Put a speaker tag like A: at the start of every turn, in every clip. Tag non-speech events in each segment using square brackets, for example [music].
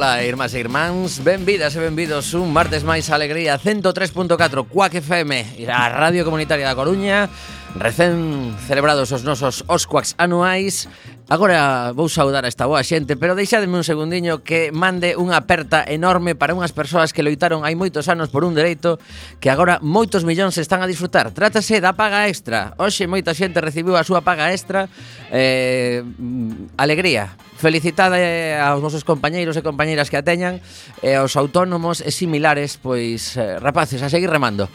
A: Ola, irmás e irmáns, benvidas e benvidos un martes máis alegría 103.4 Cuac FM, a Radio Comunitaria da Coruña, recén celebrados os nosos Osquacs anuais. Agora vou saudar a esta boa xente, pero deixademe un segundiño que mande unha aperta enorme para unhas persoas que loitaron hai moitos anos por un dereito que agora moitos millóns están a disfrutar. Trátase da paga extra. Hoxe moita xente recibiu a súa paga extra. Eh, alegría. Felicitade eh, aos vosos compañeiros e compañeiras que a teñan e aos autónomos e similares, pois eh, rapaces, a seguir remando.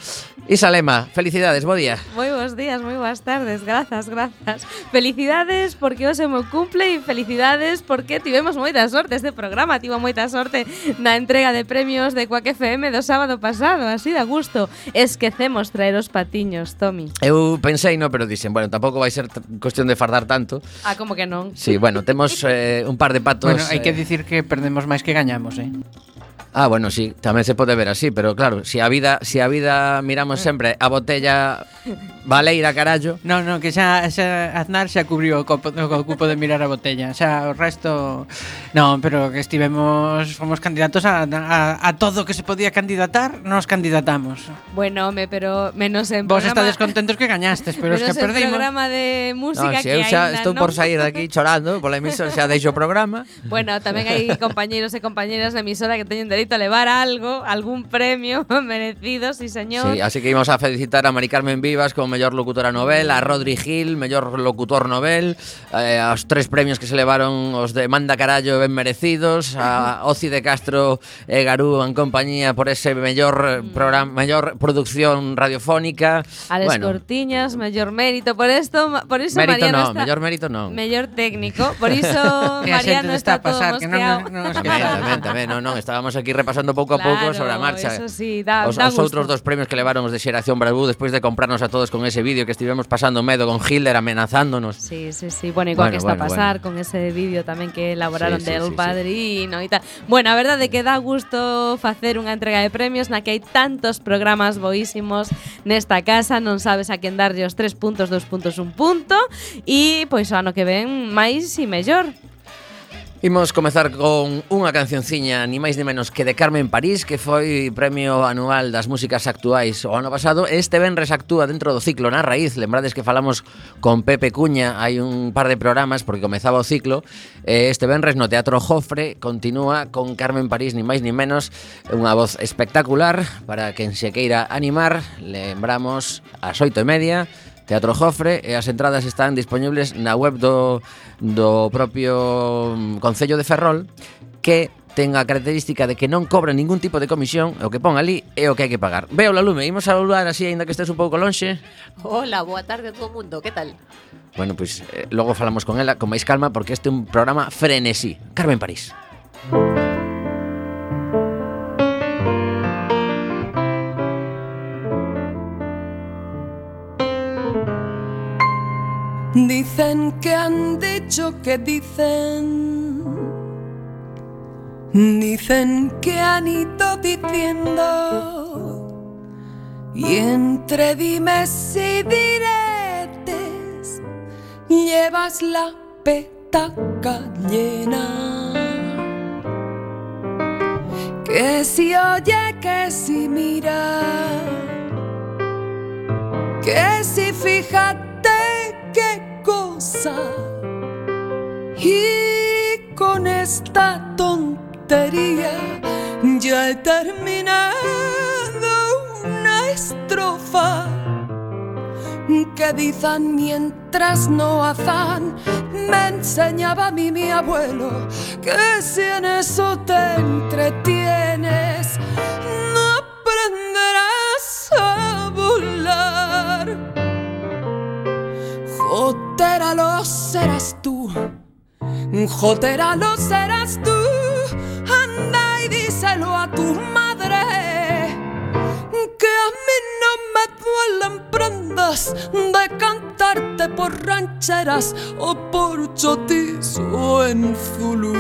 A: Isa Lema, felicidades, bo día.
B: Moi bons días, moi boas tardes, grazas, grazas. Felicidades porque hoxe meu cumple e felicidades porque tivemos moita sorte este programa, tivo moita sorte na entrega de premios de Quack FM do sábado pasado, así da gusto. Esquecemos traer os patiños, Tommy.
A: Eu pensei, no, pero dixen, bueno, tampouco vai ser cuestión de fardar tanto.
B: Ah, como que non?
A: Sí, bueno, temos eh, un par de patos...
C: Bueno, hai que
A: eh,
C: dicir que perdemos máis que gañamos, eh?
A: Ah, bueno, sí, tamén se pode ver así, pero claro, si a vida, si a vida miramos sempre a botella Valeira, carallo.
C: No, no, que xa, xa Aznar xa cubriu o, copo, o cupo de mirar a botella Xa o resto... No, pero que estivemos Fomos candidatos a, a, a todo que se podía candidatar Nos candidatamos
B: Bueno, home, pero menos en
C: Vos
B: programa...
C: estades contentos que gañastes Pero es
B: menos
C: que
B: en
C: perdimos
B: programa de música
A: No, si
B: que
A: eu xa estou
B: non.
A: por sair de aquí chorando pola emisora, xa deixo o programa.
B: Bueno, tamén hai compañeiros e compañeras da emisora que teñen dereito a levar algo, algún premio [laughs] merecido, sí señor.
A: Sí, así que íbamos a felicitar a Mari Carmen Vivas como mellor locutora novel, a Rodri Gil, mellor locutor novel, eh, aos tres premios que se levaron os de Manda Carallo ben merecidos, a [laughs] Oci de Castro e Garú en compañía por ese mellor programa, mellor producción radiofónica.
B: Alex
A: bueno,
B: Cortiñas, mellor mérito por esto, por iso
A: mérito
B: Mariano
A: no,
B: está
A: mérito non.
B: mellor técnico, por [laughs]
C: a xente
B: Mariano
C: está a pasar,
B: todo
C: que
A: tamén, non, non, estábamos aquí repasando pouco a pouco sobre a marcha.
B: Eso sí, dá,
A: os,
B: dá
A: os outros dos premios que levaron os de Xeración Bravú despois de comprarnos a todos con ese vídeo que estivemos pasando medo con Hitler amenazándonos.
B: Sí, sí, sí. Bueno, igual
A: bueno,
B: que está
A: bueno,
B: a pasar bueno. con ese vídeo tamén que elaboraron
A: sí, sí,
B: del
A: sí,
B: Padrino sí. e tal. Bueno, a verdade é que dá gusto facer unha entrega de premios na que hai tantos programas boísimos nesta casa, non sabes a quen darlle os tres puntos, dos puntos, un punto e pois o ano que ven máis e mellor.
A: Imos comezar con unha cancionciña ni máis ni menos que de Carmen París que foi premio anual das músicas actuais o ano pasado. Este venres actúa dentro do ciclo na raíz. Lembrades que falamos con Pepe Cuña hai un par de programas porque comezaba o ciclo e este venres no Teatro Jofre continúa con Carmen París ni máis ni menos unha voz espectacular para quen se queira animar. Lembramos ás oito e media Teatro Jofre e as entradas están disponibles na web do, do propio mm, Concello de Ferrol que ten a característica de que non cobra ningún tipo de comisión, o que pon ali é o que hai que pagar. Veo la lume, imos a saludar así, aínda que estés un pouco lonxe.
D: Hola, boa tarde a todo mundo, que tal?
A: Bueno, pois pues, eh, logo falamos con ela con máis calma porque este é un programa frenesí. Carmen París.
E: Dicen que han dicho que dicen. Dicen que han ido diciendo. Y entre dimes y diretes llevas la petaca llena. Que si oye, que si mira. Que si fíjate qué Y con esta tontería ya he terminado una estrofa que dicen mientras no hacen. Me enseñaba a mí mi abuelo que si en eso te entretienes, no aprenderás a volar. Jotera lo serás tú, Jotera lo serás tú. Anda y díselo a tu madre que a mí no me duelen prendas de cantarte por rancheras o por chotizo en Zulu.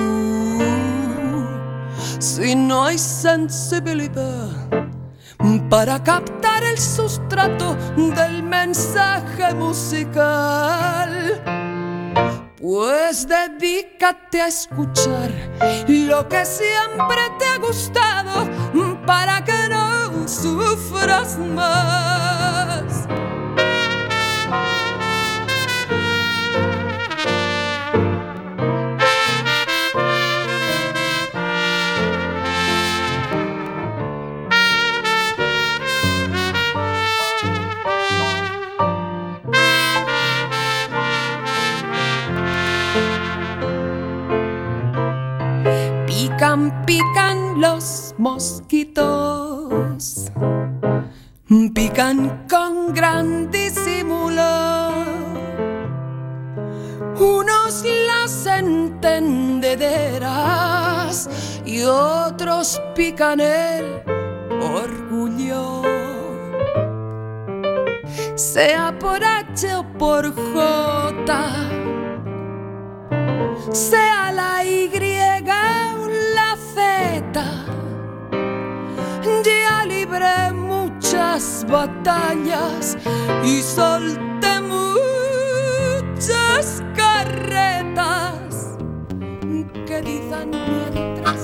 E: Si no hay sensibilidad para captar el sustrato del mensaje musical. Pues dedícate a escuchar lo que siempre te ha gustado para que no sufras más. Pican, los mosquitos. Pican con gran disimulo. Unos las entendederas y otros pican el orgullo. Sea por H o por J sea la Y muchas batallas y solté muchas carretas que dizan mientras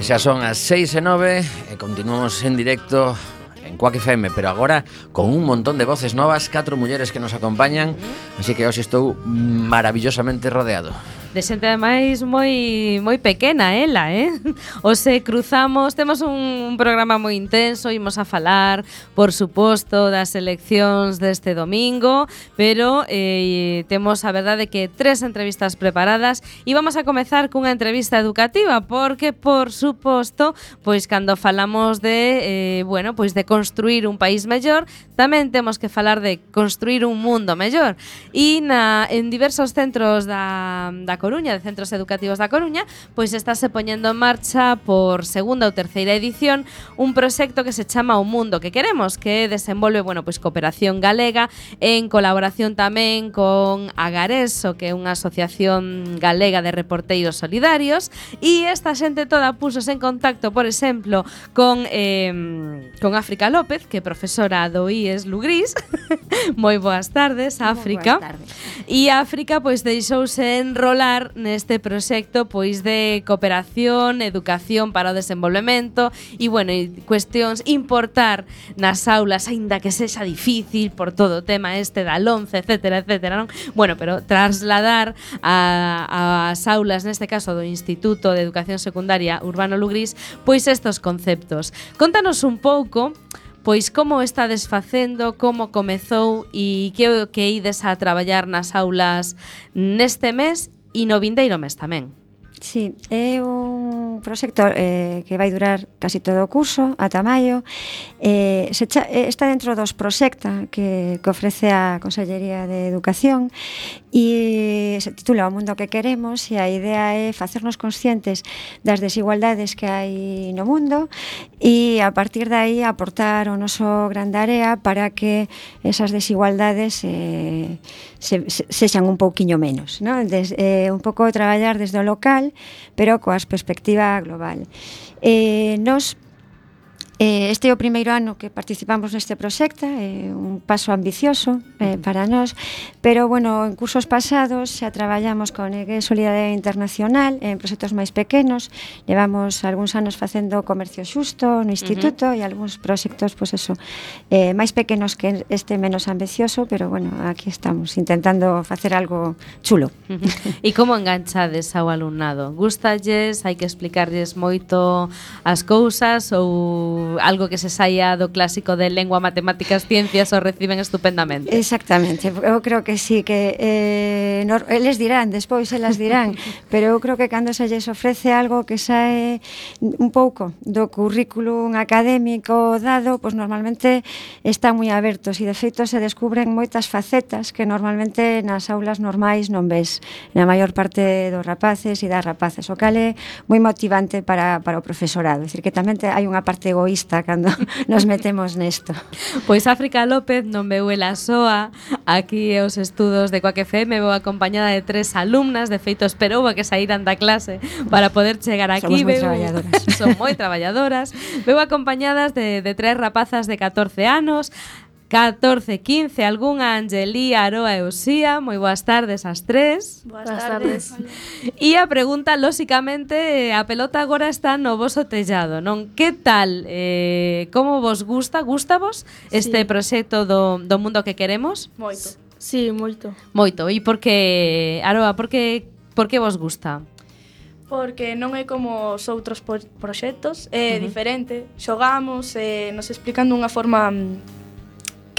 A: Xa son as 6 e 9 e continuamos en directo en Quack FM, pero agora con un montón de voces novas, catro mulleres que nos acompañan, así que hoxe estou maravillosamente rodeado
B: de xente ademais moi moi pequena ela, eh? [laughs] Ose cruzamos, temos un programa moi intenso, imos a falar, por suposto, das eleccións deste domingo, pero eh, temos a verdade que tres entrevistas preparadas e vamos a comezar cunha entrevista educativa, porque por suposto, pois cando falamos de eh, bueno, pois de construir un país mellor, tamén temos que falar de construir un mundo mellor. E na en diversos centros da da Coruña, de centros educativos da Coruña, pois estáse poñendo en marcha por segunda ou terceira edición un proxecto que se chama O Mundo que Queremos, que desenvolve, bueno, pois cooperación galega en colaboración tamén con Agareso, que é unha asociación galega de reporteiros solidarios, e esta xente toda púsose en contacto, por exemplo, con eh, con África López, que é profesora do IES Lugris. [laughs] Moi boas tardes, África.
D: Boas tardes.
B: E África pois deixouse enrolar falar neste proxecto pois de cooperación, educación para o desenvolvemento e bueno, e cuestións importar nas aulas, aínda que sexa difícil por todo o tema este da LONCE, etcétera, etcétera, non? Bueno, pero trasladar a, as aulas, neste caso do Instituto de Educación Secundaria Urbano Lugrís, pois estos conceptos. Contanos un pouco pois como está desfacendo, como comezou e que o que ides a traballar nas aulas neste mes e no vindeiro mes tamén.
F: Sí, é o un proxecto eh, que vai durar casi todo o curso, ata maio. Eh, se cha, eh, está dentro dos proxecta que, que ofrece a Consellería de Educación e se titula O mundo que queremos e a idea é facernos conscientes das desigualdades que hai no mundo e a partir de aí aportar o noso gran área para que esas desigualdades eh, se, se, sexan un pouquiño menos, non? Des, eh, un pouco traballar desde o local, pero coas perspectivas global. Eh, nos Eh, este é o primeiro ano que participamos neste proxecto, é un paso ambicioso eh, para nós, pero bueno, en cursos pasados xa traballamos con EGE Solidariedade Internacional en proxectos máis pequenos, levamos algúns anos facendo comercio xusto no instituto uh -huh. e algúns proxectos, pois pues eso, eh, máis pequenos que este menos ambicioso, pero bueno, aquí estamos intentando facer algo chulo.
B: Uh -huh. E como enganchades ao alumnado? Gustalles? Hai que explicarlles moito as cousas ou algo que se saia do clásico de lengua, matemáticas, ciencias o reciben estupendamente.
F: Exactamente, eu creo que sí, que eh, no, eles dirán, despois elas dirán, [laughs] pero eu creo que cando se lles ofrece algo que sae un pouco do currículum académico dado, pois pues normalmente están moi abertos e de feito se descubren moitas facetas que normalmente nas aulas normais non ves na maior parte dos rapaces e das rapaces, o cal é moi motivante para, para o profesorado, é dicir que tamén hai unha parte egoísta feminista cando [laughs] nos metemos nesto.
B: Pois África López non veu ela soa aquí os estudos de Coac FM, veu acompañada de tres alumnas, de feito esperou a que saíran da clase para poder chegar aquí.
F: Somos moi traballadoras. [laughs]
B: Son moi traballadoras. Veu acompañadas de, de tres rapazas de 14 anos, 14, 15, algunha Angelí, Aroa e Osía, Moi boas tardes ás tres.
G: Boas, tardes.
B: E a pregunta, lóxicamente, a pelota agora está no voso tellado, non? Que tal? Eh, como vos gusta? Gusta vos este
G: sí.
B: proxecto do, do mundo que queremos?
G: Moito. Sí, moito.
B: Moito. E por que, Aroa, por que, por que vos gusta?
G: Porque non é como os outros proxectos, é uh -huh. diferente. Xogamos, eh, nos explican dunha forma mm,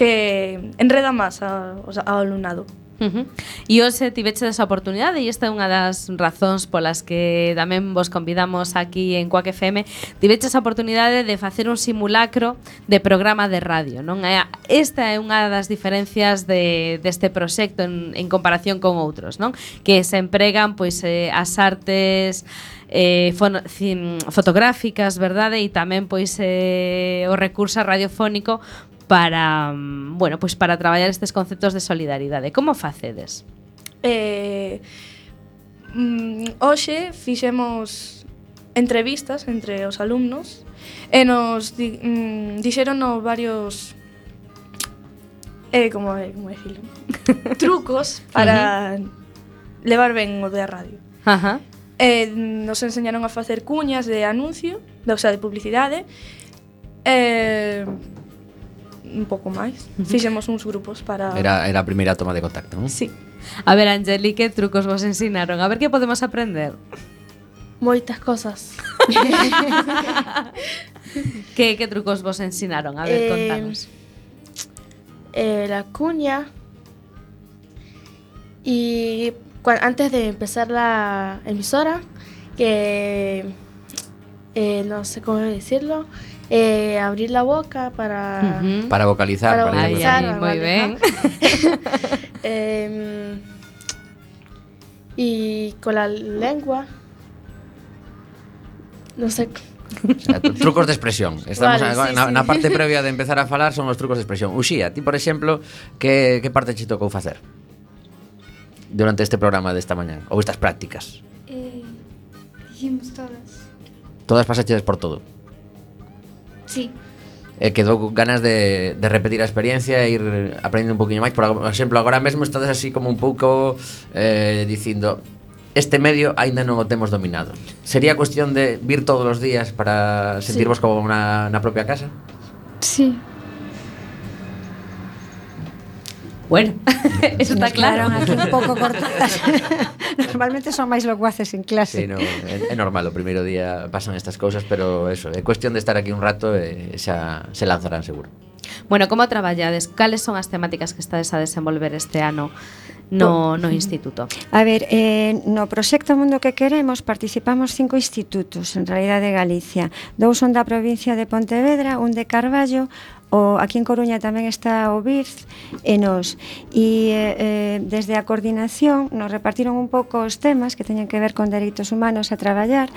G: que enreda máis ao, ao alumnado.
B: Uh -huh. E hoxe tiveches a oportunidade e esta é unha das razóns polas que tamén vos convidamos aquí en Coac FM tiveches esa oportunidade de facer un simulacro de programa de radio non esta é unha das diferencias de, deste proxecto en, en comparación con outros non que se empregan pois eh, as artes eh, fotográficas, verdade? E tamén pois eh, o recurso radiofónico para, mm, bueno, pois para traballar estes conceptos de solidaridade. Como facedes?
G: Eh, mm, hoxe fixemos entrevistas entre os alumnos e nos di, mm, dixeron varios eh, como, eh, como decirlo, [laughs] trucos para uh -huh. levar ben o da radio.
B: Ajá.
G: Eh, nos enseñaron a facer cuñas de anuncio, de, o sea, de publicidade. Eh, un pouco máis. Fixemos uns grupos para...
A: Era, era a primeira toma de contacto, non?
G: Sí.
B: A ver, Angeli, que trucos vos ensinaron? A ver que podemos aprender.
H: Moitas cosas. [laughs]
B: que, que trucos vos ensinaron? A ver,
H: eh,
B: contanos.
H: Eh, la cuña. Y cuando, antes de empezar la emisora, que... Eh, no sé cómo decirlo. Eh, abrir la boca para...
B: Ujú.
A: Para vocalizar,
H: Para
A: para,
H: vocalizar.
B: ai,
H: vale,
B: moi ben.
H: Em, y con la lengua. No sé.
A: O sea, tru- trucos de expresión. [laughs] Estamos
H: Vale,
A: agora-
H: sí,
A: na,
H: sí.
A: na parte previa de [laughs] empezar a falar son os trucos de expresión. Uxía, ti, por exemplo, que, que parte che tocou facer? Durante este programa desta mañá, ou estas prácticas.
I: Eh, dijimos todas.
A: Todas pasachedes por todo.
I: Sí.
A: E quedou ganas de, de repetir a experiencia e ir aprendendo un poquinho máis. Por exemplo, agora mesmo estades así como un pouco eh, dicindo este medio aínda non o temos dominado. Sería cuestión de vir todos os días para sentirvos sí. como na, na propia casa?
I: Sí,
B: Bueno, [laughs] eso está claro.
F: aquí un pouco cortadas. [laughs] Normalmente son máis locuaces en clase.
A: Sí, no, é, é normal, o primeiro día pasan estas cousas, pero eso, é cuestión de estar aquí un rato e xa se lanzarán seguro.
B: Bueno, como traballades? Cales son as temáticas que estades a desenvolver este ano? no, no instituto?
F: A ver, eh, no proxecto Mundo que Queremos participamos cinco institutos en realidad de Galicia. Dous son da provincia de Pontevedra, un de Carballo, O, aquí en Coruña tamén está o BIRZ e nos. E eh, eh, desde a coordinación nos repartiron un pouco os temas que teñen que ver con dereitos humanos a traballar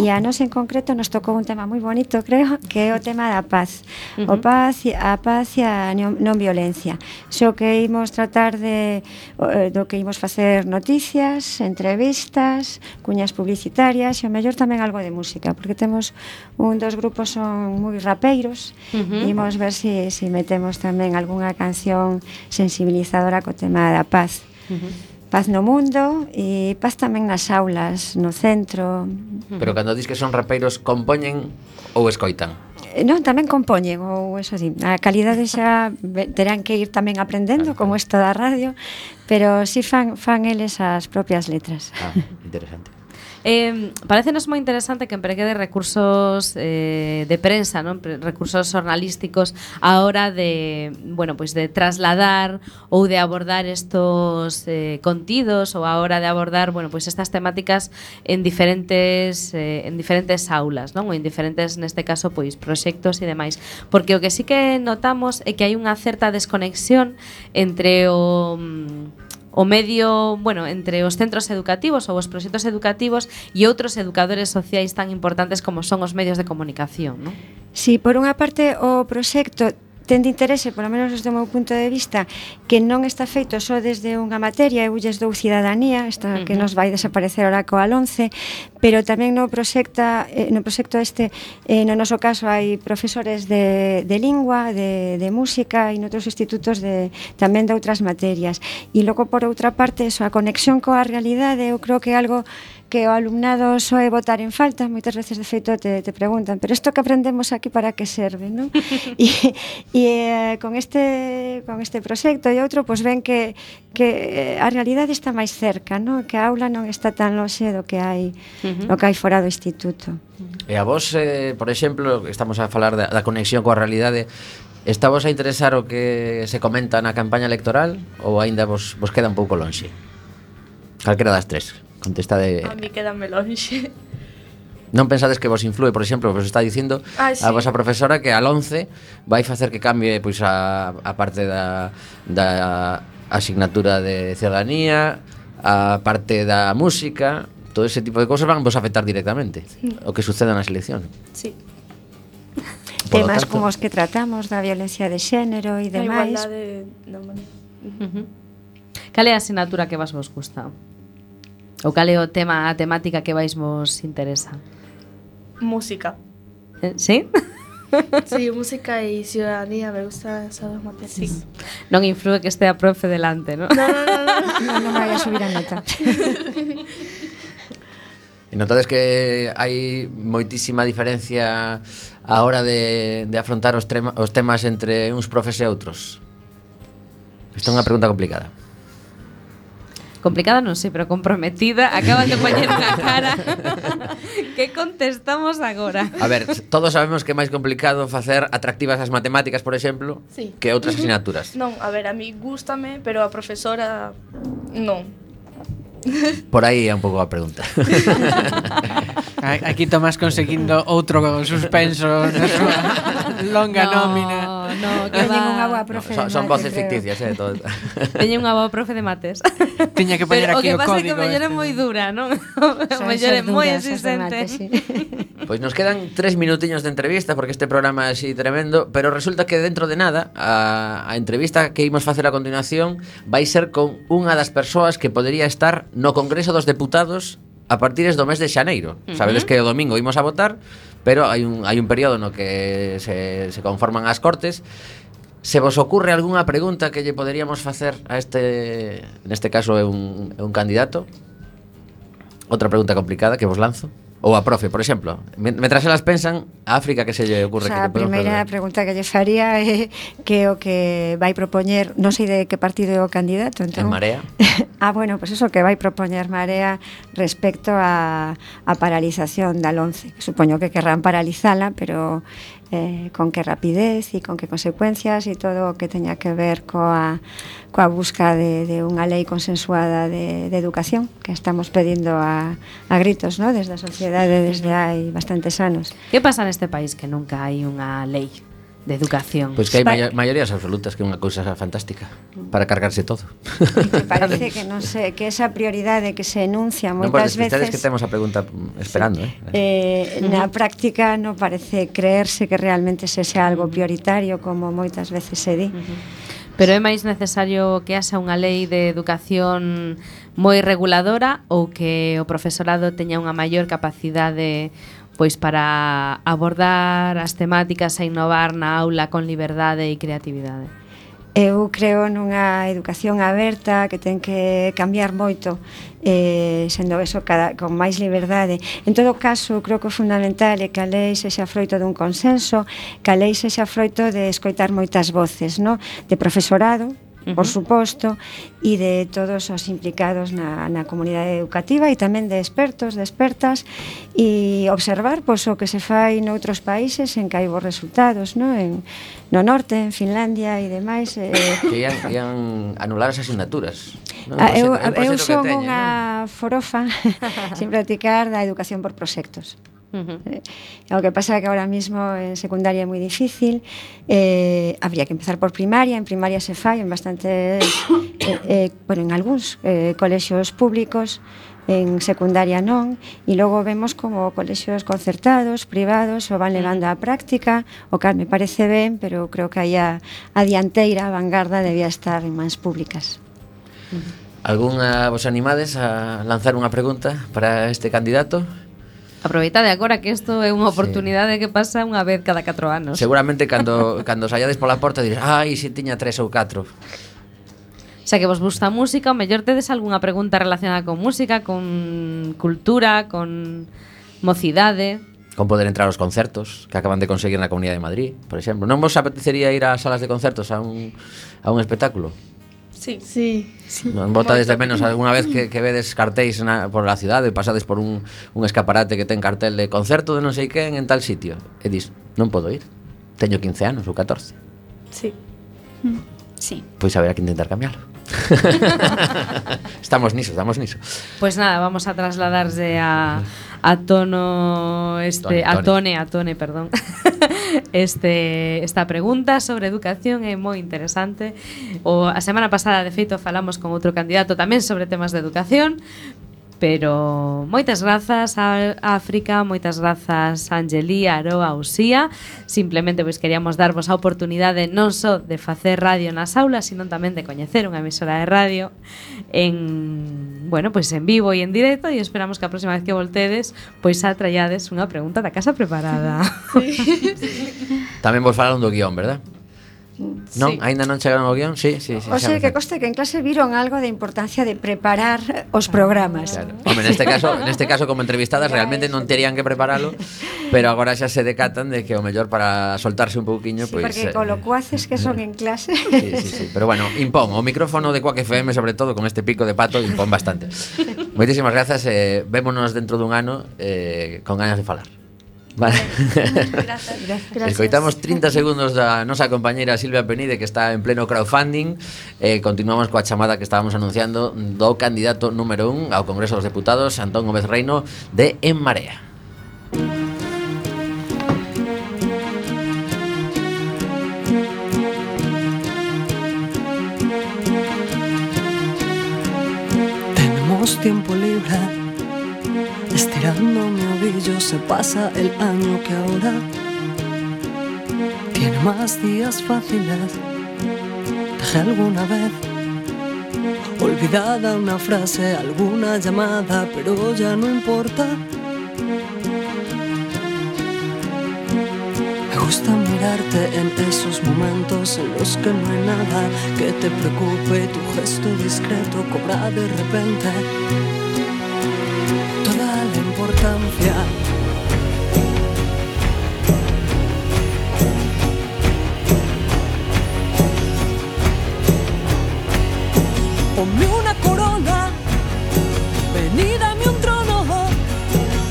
F: e a nos en concreto nos tocou un tema moi bonito, creo, que é o tema da paz. Uh -huh. O paz, a paz e a non violencia. Xo que imos tratar de eh, do que imos facer noticias, entrevistas, cuñas publicitarias e o mellor tamén algo de música, porque temos un dos grupos son moi rapeiros, uh -huh. imos ver se, se metemos tamén algunha canción sensibilizadora co tema da paz. Uh -huh paz no mundo e paz tamén nas aulas, no centro.
A: Pero cando dis que son rapeiros, compoñen ou escoitan?
F: Eh, non, tamén compoñen, ou eso sí, a calidade xa terán que ir tamén aprendendo, como isto da radio, pero si sí fan, fan eles as propias letras.
A: Ah, interesante.
B: Eh, parecenos moi interesante que empregue de recursos eh, de prensa, non? recursos jornalísticos a hora de, bueno, pois de trasladar ou de abordar estos eh, contidos ou a hora de abordar, bueno, pois estas temáticas en diferentes eh, en diferentes aulas, non? Ou en diferentes neste caso pois proxectos e demais, porque o que sí que notamos é que hai unha certa desconexión entre o mm, o medio, bueno, entre os centros educativos ou os proxectos educativos e outros educadores sociais tan importantes como son os medios de comunicación, non?
F: Sí, por unha parte o proxecto ten de interese, polo menos desde o meu punto de vista, que non está feito só desde unha materia, eu lles dou cidadanía, esta uh -huh. que nos vai desaparecer ora coa 11, pero tamén no proxecta eh, no proxecto este, eh, no noso caso hai profesores de, de lingua, de, de música e noutros institutos de tamén de outras materias. E logo por outra parte, eso, a conexión coa realidade, eu creo que é algo que o alumnado soe votar en falta, moitas veces de feito te, te preguntan, pero isto que aprendemos aquí para que serve, non? [laughs] e, e eh, con este con este proxecto e outro, pois ven que que eh, a realidade está máis cerca, non? Que a aula non está tan lonxe do que hai uh -huh. do que hai fora do instituto.
A: E a vos, eh, por exemplo, estamos a falar da, da conexión coa realidade, Está vos a interesar o que se comenta na campaña electoral ou aínda vos, vos queda un pouco lonxe? Calquera das tres. Contestade...
G: A mí quedame lonxe.
A: Non pensades que vos influe, por exemplo, vos está dicindo
G: ah, sí.
A: a vosa profesora que al 11 vai facer que cambie pois a, a parte da, da asignatura de ciudadanía, a parte da música, todo ese tipo de cosas van vos afectar directamente sí. o que suceda na selección.
G: Sí.
A: Por
F: Temas
A: tanto,
F: como os que tratamos da violencia de xénero e demais.
G: A igualdade... No,
B: uh -huh. Cal é a asignatura que vas vos gusta? O cal é o tema, a temática que vais vos interesa?
G: Música.
B: Eh, sí? [laughs]
H: sí, música e ciudadanía, me gustan esas dos materias.
G: Sí.
B: Non influe que este a profe delante, ¿no?
H: No, no, no, no.
F: Non, [laughs] no a subir a nota.
A: E [laughs] notades que hai moitísima diferencia a hora de, de afrontar os, trema, os temas entre uns profes e outros? Esta é unha pregunta complicada
B: complicada non sei, pero comprometida, acabas de poñer unha cara. [laughs] que contestamos agora?
A: A ver, todos sabemos que é máis complicado facer atractivas as matemáticas, por exemplo,
G: sí.
A: que outras asignaturas.
G: Non, a ver, a mí gústame, pero a profesora non.
A: Por aí é un pouco a pregunta. [laughs]
C: Aquí Tomás conseguindo outro suspenso na súa longa no, nómina
B: no, que
F: va... unha boa profe no,
A: son,
F: son
A: voces ficticias, eh, todo. [laughs]
B: Teñen unha boa profe de mates. [laughs]
C: Tiña que poñer
B: aquí o, código.
C: O que
B: pasa é que mellor é moi dura, non? O mellor é moi exigente.
F: Sí.
A: Pois pues nos quedan tres minutiños de entrevista porque este programa é así tremendo, pero resulta que dentro de nada a, a entrevista que imos facer a continuación vai ser con unha das persoas que podería estar no Congreso dos Deputados a partir do mes de xaneiro. Uh -huh. Sabedes que o domingo imos a votar, pero hai un, hai un período no que se, se conforman as cortes Se vos ocurre algunha pregunta que lle poderíamos facer a este, neste caso é un, é un candidato? Outra pregunta complicada que vos lanzo. Ou a profe, por exemplo. Mentras elas pensan, a África que se lle ocurre o
F: sea,
A: que
F: a primeira
A: fazer?
F: pregunta que lle faría é que o que vai propoñer, non sei de que partido é o candidato, entón.
A: En Marea. [laughs]
F: ah, bueno, pois pues eso que vai propoñer Marea respecto a, a paralización da 11, que supoño que querrán paralizala, pero eh, con que rapidez e con que consecuencias e todo o que teña que ver coa, coa busca de, de unha lei consensuada de, de educación que estamos pedindo a, a gritos no? desde a sociedade desde hai bastantes anos.
B: Que pasa neste país que nunca hai unha lei de educación.
A: Pois pues que hai España... maiorías absolutas que é unha cousa fantástica para cargarse todo.
F: Que parece que non sei, que esa prioridade que se enuncia moitas
A: no,
F: veces
A: que temos a pregunta esperando, eh? sí.
F: eh. eh na práctica non parece creerse que realmente se sea algo prioritario como moitas veces se di. Uh -huh.
B: Pero é máis necesario que haxa unha lei de educación moi reguladora ou que o profesorado teña unha maior capacidade de pois para abordar as temáticas e innovar na aula con liberdade e creatividade?
F: Eu creo nunha educación aberta que ten que cambiar moito eh, sendo eso cada, con máis liberdade. En todo caso, creo que o fundamental é que a lei sexa froito dun consenso, que a lei sexa froito de escoitar moitas voces, no? de profesorado, por suposto, e de todos os implicados na, na comunidade educativa e tamén de expertos, de expertas, e observar pois, o que se fai noutros países en que hai bons resultados, no? En, no norte, en Finlandia e demais. Eh... [coughs]
A: Que ian, ian anular as asignaturas. Non?
F: A, ah, eu, eu son unha forofa [laughs] sin practicar da educación por proxectos.
B: Uh -huh.
F: eh, o que pasa é que ahora mismo en secundaria é moi difícil, eh, habría que empezar por primaria, en primaria se fai en bastantes, [coughs] eh, eh, bueno, en algúns eh, colexios públicos, en secundaria non, e logo vemos como colexios concertados, privados, o van levando á práctica, o cal me parece ben, pero creo que aí a, a dianteira, a vanguarda, debía estar en mans públicas. Alguna.
A: Algúnha vos animades a lanzar unha pregunta para este candidato?
B: Aproveitade agora que isto é unha oportunidade sí. que pasa unha vez cada 4 anos.
A: Seguramente cando [laughs] cando saíades pola porta dirás, "Ai, se tiña 3 ou 4."
B: Xa que vos gusta a música, o mellor tedes algunha pregunta relacionada con música, con cultura, con mocidade
A: con poder entrar aos concertos que acaban de conseguir na Comunidade de Madrid, por exemplo. Non vos apetecería ir ás salas de concertos a un, a un espectáculo?
G: Sí.
H: sí.
A: Non botades de menos algunha vez que, que vedes cartéis na, por la cidade, pasades por un, un escaparate que ten cartel de concerto de non sei quen en tal sitio. E dis, non podo ir. Teño 15 anos ou 14.
G: Sí. Mm.
I: Sí.
A: Pois haberá que intentar cambiarlo. [laughs] estamos niso, estamos niso.
B: Pois pues nada, vamos a trasladarse a, a tono este
A: tone,
B: a
A: tone,
B: a tone, perdón. [laughs] este esta pregunta sobre educación é moi interesante. O a semana pasada de feito falamos con outro candidato tamén sobre temas de educación, pero moitas grazas a África, moitas grazas a Angelí, a Aroa, Usía. Simplemente pois queríamos darvos a oportunidade non só de facer radio nas aulas, sino tamén de coñecer unha emisora de radio en bueno, pois en vivo e en directo e esperamos que a próxima vez que voltedes pois atraiades unha pregunta da casa preparada. [laughs] Sí. [laughs]
A: Tamén vos falaron do guión, verdad? Non, sí. aínda non chegaron ao guión, sí, sí, sí.
F: O sea, que coste que en clase viron algo de importancia de preparar os programas.
A: Claro. Home, neste caso, neste caso como entrevistadas realmente non terían que preparalo, pero agora xa se decatan de que o mellor para soltarse un pouquiño,
F: sí,
A: pois
F: porque
A: eh,
F: colocuaces que son en clase.
A: Sí, sí, sí, pero bueno, impón o micrófono de Quack FM sobre todo con este pico de pato impón bastante. Moitísimas grazas, eh, vémonos dentro dun ano eh, con ganas de falar. Vale.
I: Grazas, grazas.
A: Escoitamos 30 segundos da nosa compañeira Silvia Penide que está en pleno crowdfunding e eh, continuamos coa chamada que estábamos anunciando do candidato número 1 ao Congreso dos Deputados Antón Gómez Reino de En Marea.
J: Tenemos tiempo libre estirando mi ovillo se pasa el año que ahora tiene más días fáciles. Dejé alguna vez olvidada una frase, alguna llamada, pero ya no importa. Me gusta mirarte en esos momentos en los que no hay nada que te preocupe tu gesto discreto cobra de repente Ponme una corona, ven y dame un trono,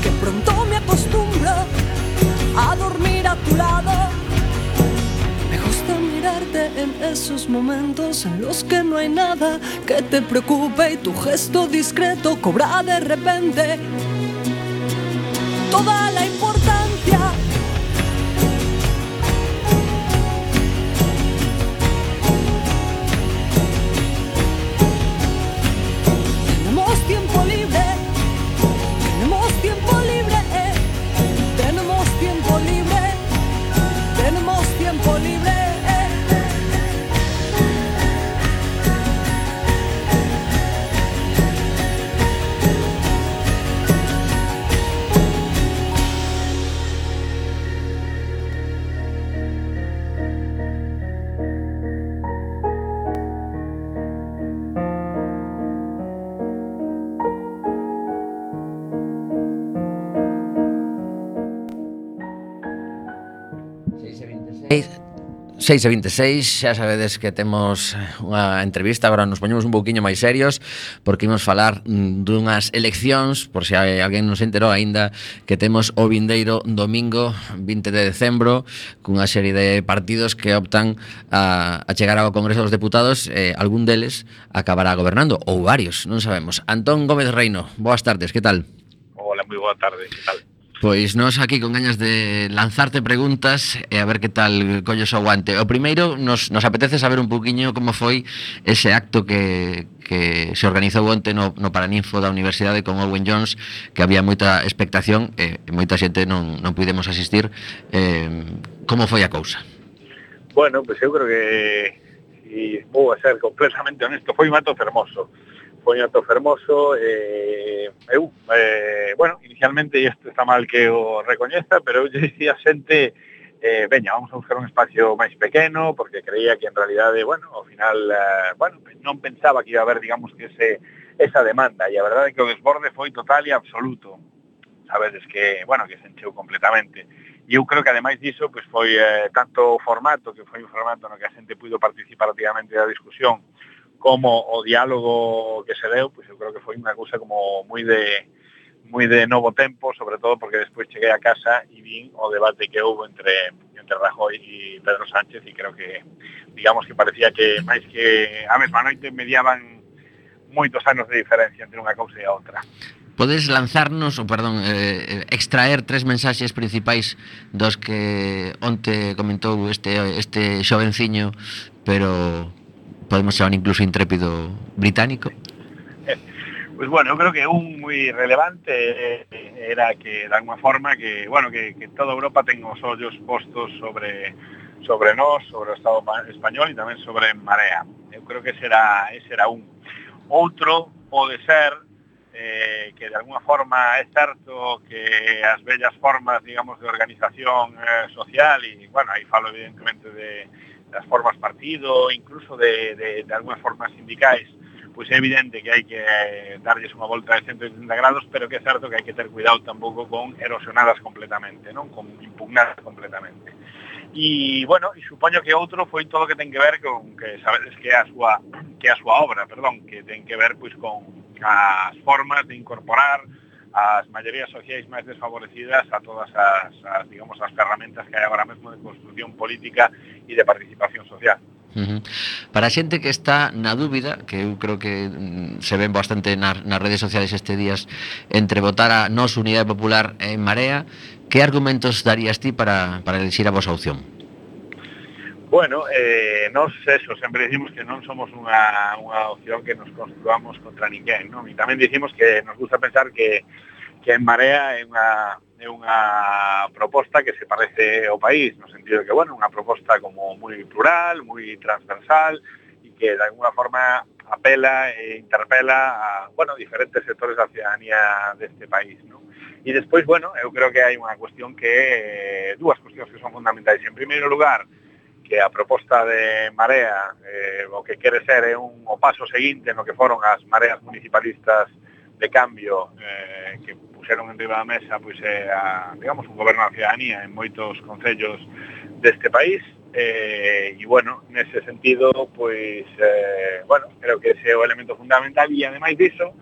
J: que pronto me acostumbro a dormir a tu lado. Me gusta mirarte en esos momentos en los que no hay nada que te preocupe y tu gesto discreto cobra de repente
A: 6 e 26, xa sabedes que temos unha entrevista, agora nos poñemos un pouquiño máis serios porque imos falar mm, dunhas eleccións, por se alguén nos enterou aínda que temos o vindeiro domingo 20 de decembro cunha serie de partidos que optan a, a chegar ao Congreso dos Deputados, eh, algún deles acabará gobernando, ou varios, non sabemos. Antón Gómez Reino, boas tardes, que tal?
K: Hola, moi boa tarde, que tal?
A: Pois nos aquí con gañas de lanzarte preguntas e a ver que tal collos o aguante. O primeiro, nos, nos apetece saber un poquinho como foi ese acto que, que se organizou onte no, no Paraninfo da Universidade con Owen Jones, que había moita expectación e eh, moita xente non, non pudemos asistir. Eh, como foi a cousa?
K: Bueno, pois pues eu creo que, si vou a ser completamente honesto, foi un acto fermoso. Poñato Fermoso eh, eu, eh, bueno, inicialmente e isto está mal que o recoñeza pero eu dicía xente eh, veña, vamos a buscar un espacio máis pequeno porque creía que en realidade, bueno, ao final eh, bueno, non pensaba que iba a haber digamos que ese, esa demanda e a verdade é que o desborde foi total e absoluto. Sabedes que, bueno, que se encheu completamente. E eu creo que ademais diso pois foi eh, tanto o formato, que foi un formato no que a xente puido participar activamente da discusión, como o diálogo que se deu, pois eu creo que foi unha cousa como moi de moi de novo tempo, sobre todo porque despois cheguei a casa e vin o debate que houve entre entre Rajoy e Pedro Sánchez e creo que digamos que parecía que máis que a mesma noite mediaban moitos anos de diferencia entre unha cousa e a outra.
A: Podes lanzarnos, ou perdón, eh, eh, extraer tres mensaxes principais dos que onte comentou este este xovenciño, pero podemos chamar incluso intrépido británico?
K: Pois [laughs] pues bueno, eu creo que un moi relevante eh, era que de alguma forma que, bueno, que, que toda Europa ten os ollos postos sobre sobre nós, sobre o Estado español e tamén sobre Marea. Eu creo que será ese era un. Outro pode ser eh, que de alguna forma é certo que as bellas formas, digamos, de organización eh, social e, bueno, aí falo evidentemente de das formas partido, incluso de, de, de algunhas formas sindicais, pois é evidente que hai que darlles unha volta de 180 grados, pero que é certo que hai que ter cuidado tampouco con erosionadas completamente, non? Con impugnadas completamente. E, bueno, e supoño que outro foi todo que ten que ver con que sabedes que é a súa que é a súa obra, perdón, que ten que ver pois con as formas de incorporar as maiorías sociais máis desfavorecidas a todas as, as digamos, as ferramentas que hai agora mesmo de construción política e de participación social.
A: Uh -huh. Para a xente que está na dúbida, que eu creo que mm, se ven bastante nas, nas redes sociais este días entre votar a Nos Unidade Popular en Marea, que argumentos darías ti para, para elixir a vosa opción?
K: Bueno, eh, nos eso, sempre dicimos que non somos unha, unha opción que nos construamos contra ninguén, non? E tamén dicimos que nos gusta pensar que, que en Marea é unha, é unha proposta que se parece ao país, no sentido de que, bueno, unha proposta como moi plural, moi transversal, e que de alguna forma apela e interpela a, bueno, diferentes sectores da ciudadanía deste país, non? E despois, bueno, eu creo que hai unha cuestión que, eh, dúas cuestións que son fundamentais. En primeiro lugar, que a proposta de Marea eh, o que quere ser é un o paso seguinte no que foron as mareas municipalistas de cambio eh, que puxeron en riba da mesa pois é a, digamos, un goberno da ciudadanía en moitos concellos deste país eh, e bueno, nese sentido pois, eh, bueno, creo que ese é o elemento fundamental e ademais diso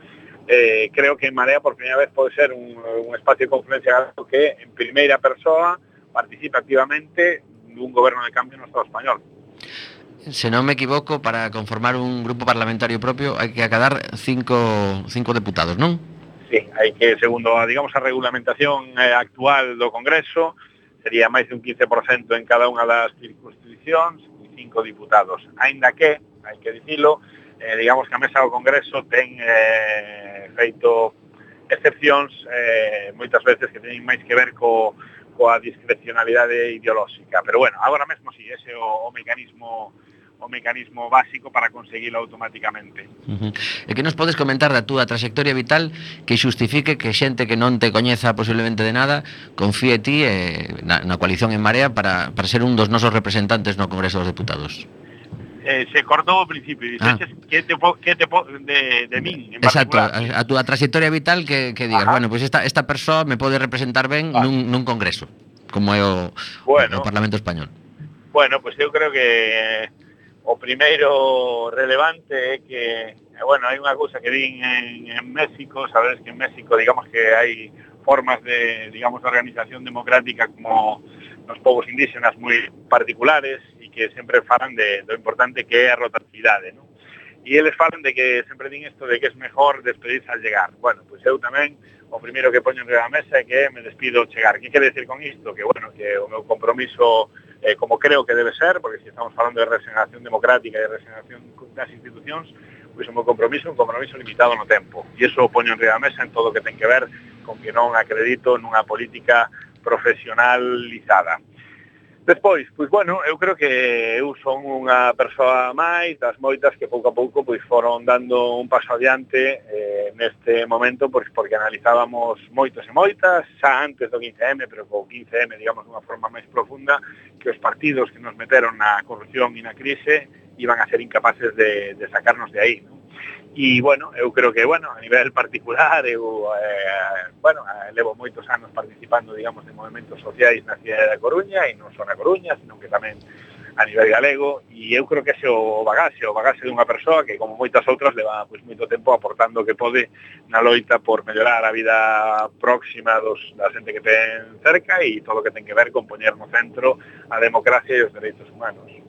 K: eh, creo que en Marea por primeira vez pode ser un, un espacio de confluencia que en primeira persoa participa activamente dun goberno de cambio no Estado español.
A: Se non me equivoco, para conformar un grupo parlamentario propio hai que acadar cinco, cinco deputados, non?
K: Sí, hai que, segundo, digamos, a regulamentación eh, actual do Congreso, sería máis de un 15% en cada unha das circunscripcións e cinco diputados. Ainda que, hai que dicilo, eh, digamos que a mesa do Congreso ten eh, feito excepcións eh, moitas veces que teñen máis que ver co, coa discrecionalidade ideolóxica. Pero bueno, agora mesmo si sí, ese o, o mecanismo o mecanismo básico para conseguilo automáticamente.
A: Uh -huh. E que nos podes comentar da túa trayectoria vital que xustifique que xente que non te coñeza posiblemente de nada confíe ti eh, na, na coalición en Marea para, para ser un dos nosos representantes no Congreso dos Deputados?
K: eh, se cortou ao principio. Dixeches ah. que te, que te de, de min, en
A: Exacto, particular. a, a túa trayectoria vital que, que digas, Ajá. bueno, pois pues esta, esta persoa me pode representar ben ah. nun, nun congreso, como é o, bueno, o Parlamento Español.
K: Bueno, pois pues eu creo que eh, o primeiro relevante é que, eh, bueno, hai unha cousa que din en, en México, sabes que en México, digamos que hai formas de, digamos, organización democrática como nos povos indígenas moi particulares e que sempre falan de, do importante que é a rotatividade, non? E eles falan de que sempre din isto de que é mellor despedirse al llegar. Bueno, pois pues eu tamén o primeiro que poño en a mesa é que me despido ao chegar. Que quere decir con isto? Que, bueno, que o meu compromiso eh, como creo que debe ser, porque se si estamos falando de regeneración democrática e de regeneración das institucións, pois o meu compromiso é un compromiso limitado no tempo. E iso o poño en a mesa en todo o que ten que ver con que non acredito nunha política profesionalizada. Despois, pois bueno, eu creo que eu son unha persoa máis das moitas que pouco a pouco pois foron dando un paso adiante eh, neste momento pois porque analizábamos moitos e moitas xa antes do 15M, pero co 15M digamos dunha forma máis profunda que os partidos que nos meteron na corrupción e na crise iban a ser incapaces de, de sacarnos de aí, non? E, bueno, eu creo que, bueno, a nivel particular, eu, eh, bueno, levo moitos anos participando, digamos, de movimentos sociais na cidade da Coruña, e non só na Coruña, senón que tamén a nivel galego, e eu creo que ese o bagaxe, o bagaxe dunha persoa que, como moitas outras, leva pois, moito tempo aportando o que pode na loita por mellorar a vida próxima dos, da xente que ten cerca e todo o que ten que ver con poñer no centro a democracia e os dereitos humanos.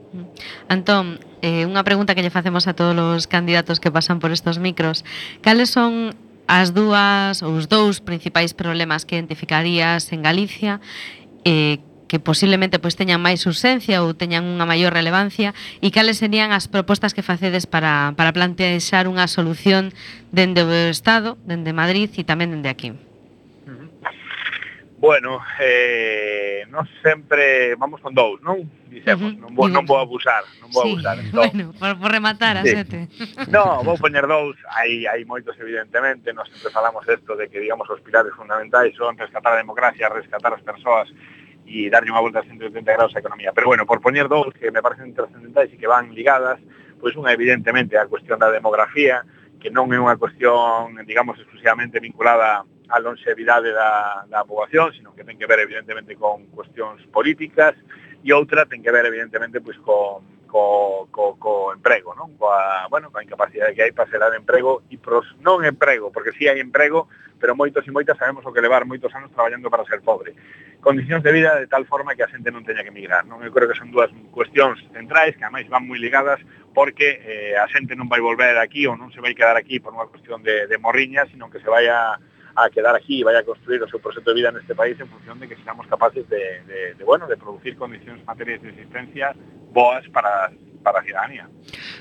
B: Antón, eh, unha pregunta que lle facemos a todos os candidatos que pasan por estos micros. Cales son as dúas ou os dous principais problemas que identificarías en Galicia eh, que posiblemente pois teñan máis urxencia ou teñan unha maior relevancia e cales serían as propostas que facedes para, para plantear unha solución dende o Estado, dende Madrid e tamén dende aquí?
K: Bueno, eh, non sempre vamos con dous, non? Dicemos, uh -huh. non, vou, non vou abusar, non vou sí. abusar.
B: Entón. Bueno, por, por rematar a sí. sete. [laughs]
K: No, vou poñer dous, hai, hai moitos evidentemente, nós sempre falamos isto de que digamos os pilares fundamentais son rescatar a democracia, rescatar as persoas e darlle unha volta a 180 graus á economía. Pero bueno, por poñer dous que me parecen trascendentais e que van ligadas, pois unha evidentemente a cuestión da demografía, que non é unha cuestión, digamos, exclusivamente vinculada a longevidade da, da poboación, sino que ten que ver evidentemente con cuestións políticas e outra ten que ver evidentemente pois con co, co, co emprego, non? Coa, bueno, coa incapacidade que hai para xerar emprego e pros non emprego, porque si sí hai emprego, pero moitos e moitas sabemos o que levar moitos anos traballando para ser pobre. Condicións de vida de tal forma que a xente non teña que emigrar, non? Eu creo que son dúas cuestións centrais que ademais van moi ligadas porque eh, a xente non vai volver aquí ou non se vai quedar aquí por unha cuestión de, de morriña, sino que se vai a a quedar aquí e vai a construir o seu proxecto de vida neste país en función de que seamos capaces de, de, de bueno, de producir condicións materiais de existencia boas para para a ciudadanía.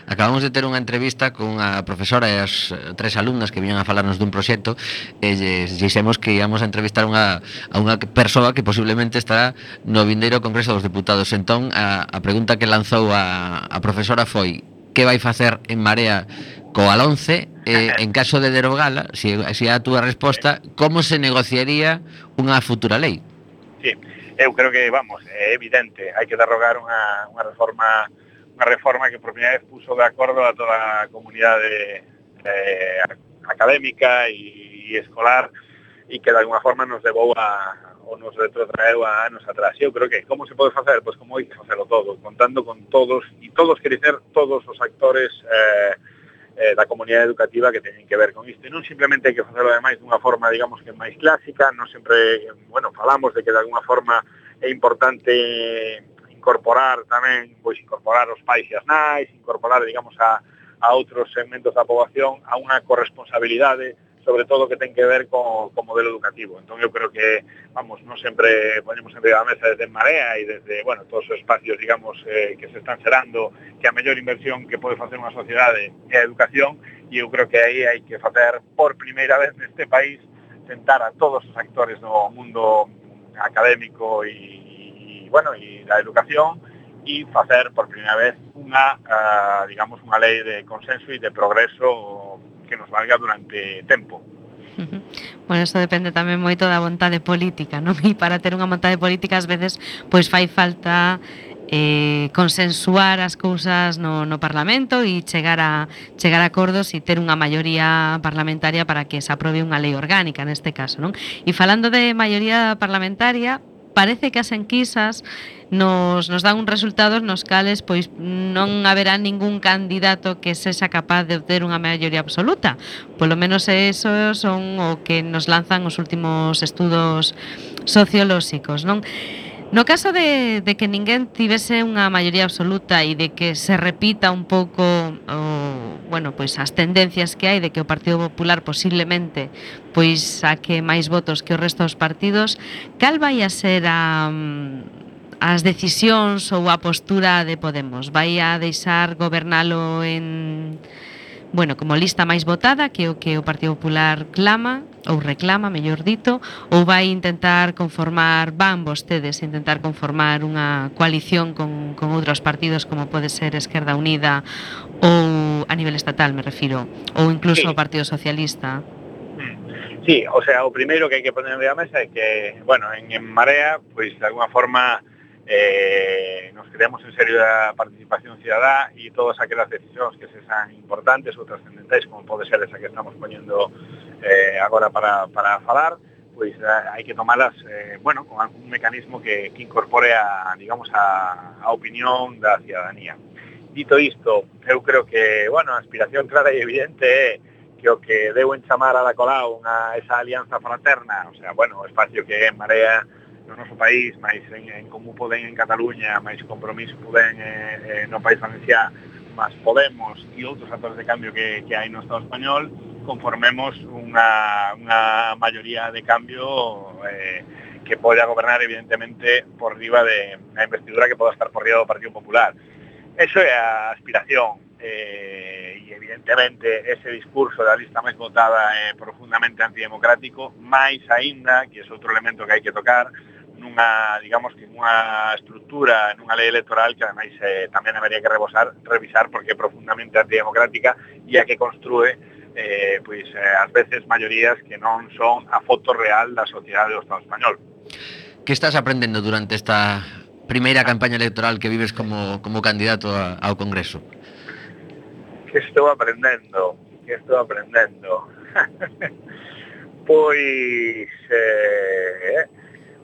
A: Acabamos de ter unha entrevista con a profesora e as tres alumnas que viñan a falarnos dun proxecto e lles dixemos que íamos a entrevistar unha, a unha persoa que posiblemente estará no vindeiro Congreso dos Deputados. Entón, a, a pregunta que lanzou a, a profesora foi que vai facer en Marea coa 11, eh, en caso de derogala, se si, si a túa resposta, como se negociaría unha futura lei?
K: Sí, eu creo que, vamos, é evidente, hai que derrogar unha, unha reforma unha reforma que por primeira vez puso de acordo a toda a comunidade eh, académica e, e escolar e que de alguma forma nos levou a ou nos retrotraeu a anos atrás. Eu creo que como se pode facer? Pois como hai que facelo todo, contando con todos e todos quer dizer todos os actores eh, eh, da comunidade educativa que teñen que ver con isto. E non simplemente hai que facelo ademais dunha forma, digamos, que máis clásica, non sempre, bueno, falamos de que de alguna forma é importante incorporar tamén, pois incorporar os pais e as nais, incorporar, digamos, a, a outros segmentos da poboación a unha corresponsabilidade sobre todo que ten que ver co, co modelo educativo. Entón eu creo que, vamos, non sempre ponemos en a mesa desde Marea e desde, bueno, todos os espacios, digamos, eh, que se están xerando, que a mellor inversión que pode facer unha sociedade é a educación, e eu creo que aí hai que facer por primeira vez neste país sentar a todos os actores do mundo académico e, e bueno, e da educación, e facer por primeira vez unha, uh, digamos, unha lei de consenso e de progreso que nos valga durante tempo.
B: Bueno, eso depende tamén moito da vontade política, non? [laughs] E para ter unha vontade política ás veces pois fai falta eh, consensuar as cousas no, no Parlamento e chegar a chegar a acordos e ter unha maioría parlamentaria para que se aprobe unha lei orgánica neste caso, non? E falando de maioría parlamentaria, parece que as enquisas nos, nos dan un resultados nos cales pois non haberá ningún candidato que sexa capaz de obter unha maioría absoluta. Polo menos eso son o que nos lanzan os últimos estudos sociolóxicos, non? No caso de, de que ninguén tivese unha maioría absoluta e de que se repita un pouco o, bueno, pois as tendencias que hai de que o Partido Popular posiblemente pois saque máis votos que o resto dos partidos, cal vai a ser a as decisións ou a postura de Podemos? Vai a deixar gobernalo en bueno, como lista máis votada, que o que o Partido Popular clama, ou reclama, mellor dito, ou vai intentar conformar, van vostedes intentar conformar unha coalición con, con outros partidos como pode ser Esquerda Unida ou a nivel estatal, me refiro, ou incluso sí. o Partido Socialista?
K: Sí, o sea, o primeiro que hai que poner na mesa é que, bueno, en, en Marea, pois, pues, de alguna forma, eh, nos creemos en serio da participación cidadá e todas aquelas decisións que se sean importantes ou trascendentes como pode ser esa que estamos poñendo eh, agora para, para falar, pois eh, hai que tomalas, eh, bueno, con algún mecanismo que, que incorpore a, digamos, a, a opinión da ciudadanía. Dito isto, eu creo que, bueno, a aspiración clara e evidente é que o que deu en chamar a da Colau unha, esa alianza fraterna, o sea, bueno, o espacio que en Marea no noso país, máis en, en como poden en Cataluña, máis compromiso poden eh, eh, no País Valenciá, máis Podemos e outros actores de cambio que, que hai no Estado español, conformemos unha, unha maioría de cambio eh, que poda gobernar evidentemente por riba de a investidura que poda estar por riba do Partido Popular. Eso é a aspiración eh, e evidentemente ese discurso da lista máis votada é eh, profundamente antidemocrático, máis aínda, que é outro elemento que hai que tocar, nunha, digamos que nunha estrutura, nunha lei electoral que ademais eh, tamén habería que rebosar, revisar porque é profundamente antidemocrática e a que construe eh, pois eh, ás veces maiorías que non son a foto real da sociedade do Estado español.
A: Que estás aprendendo durante esta primeira ah. campaña electoral que vives como, como candidato a, ao Congreso?
K: Que estou aprendendo, que estou aprendendo. pois, [laughs] eh, eh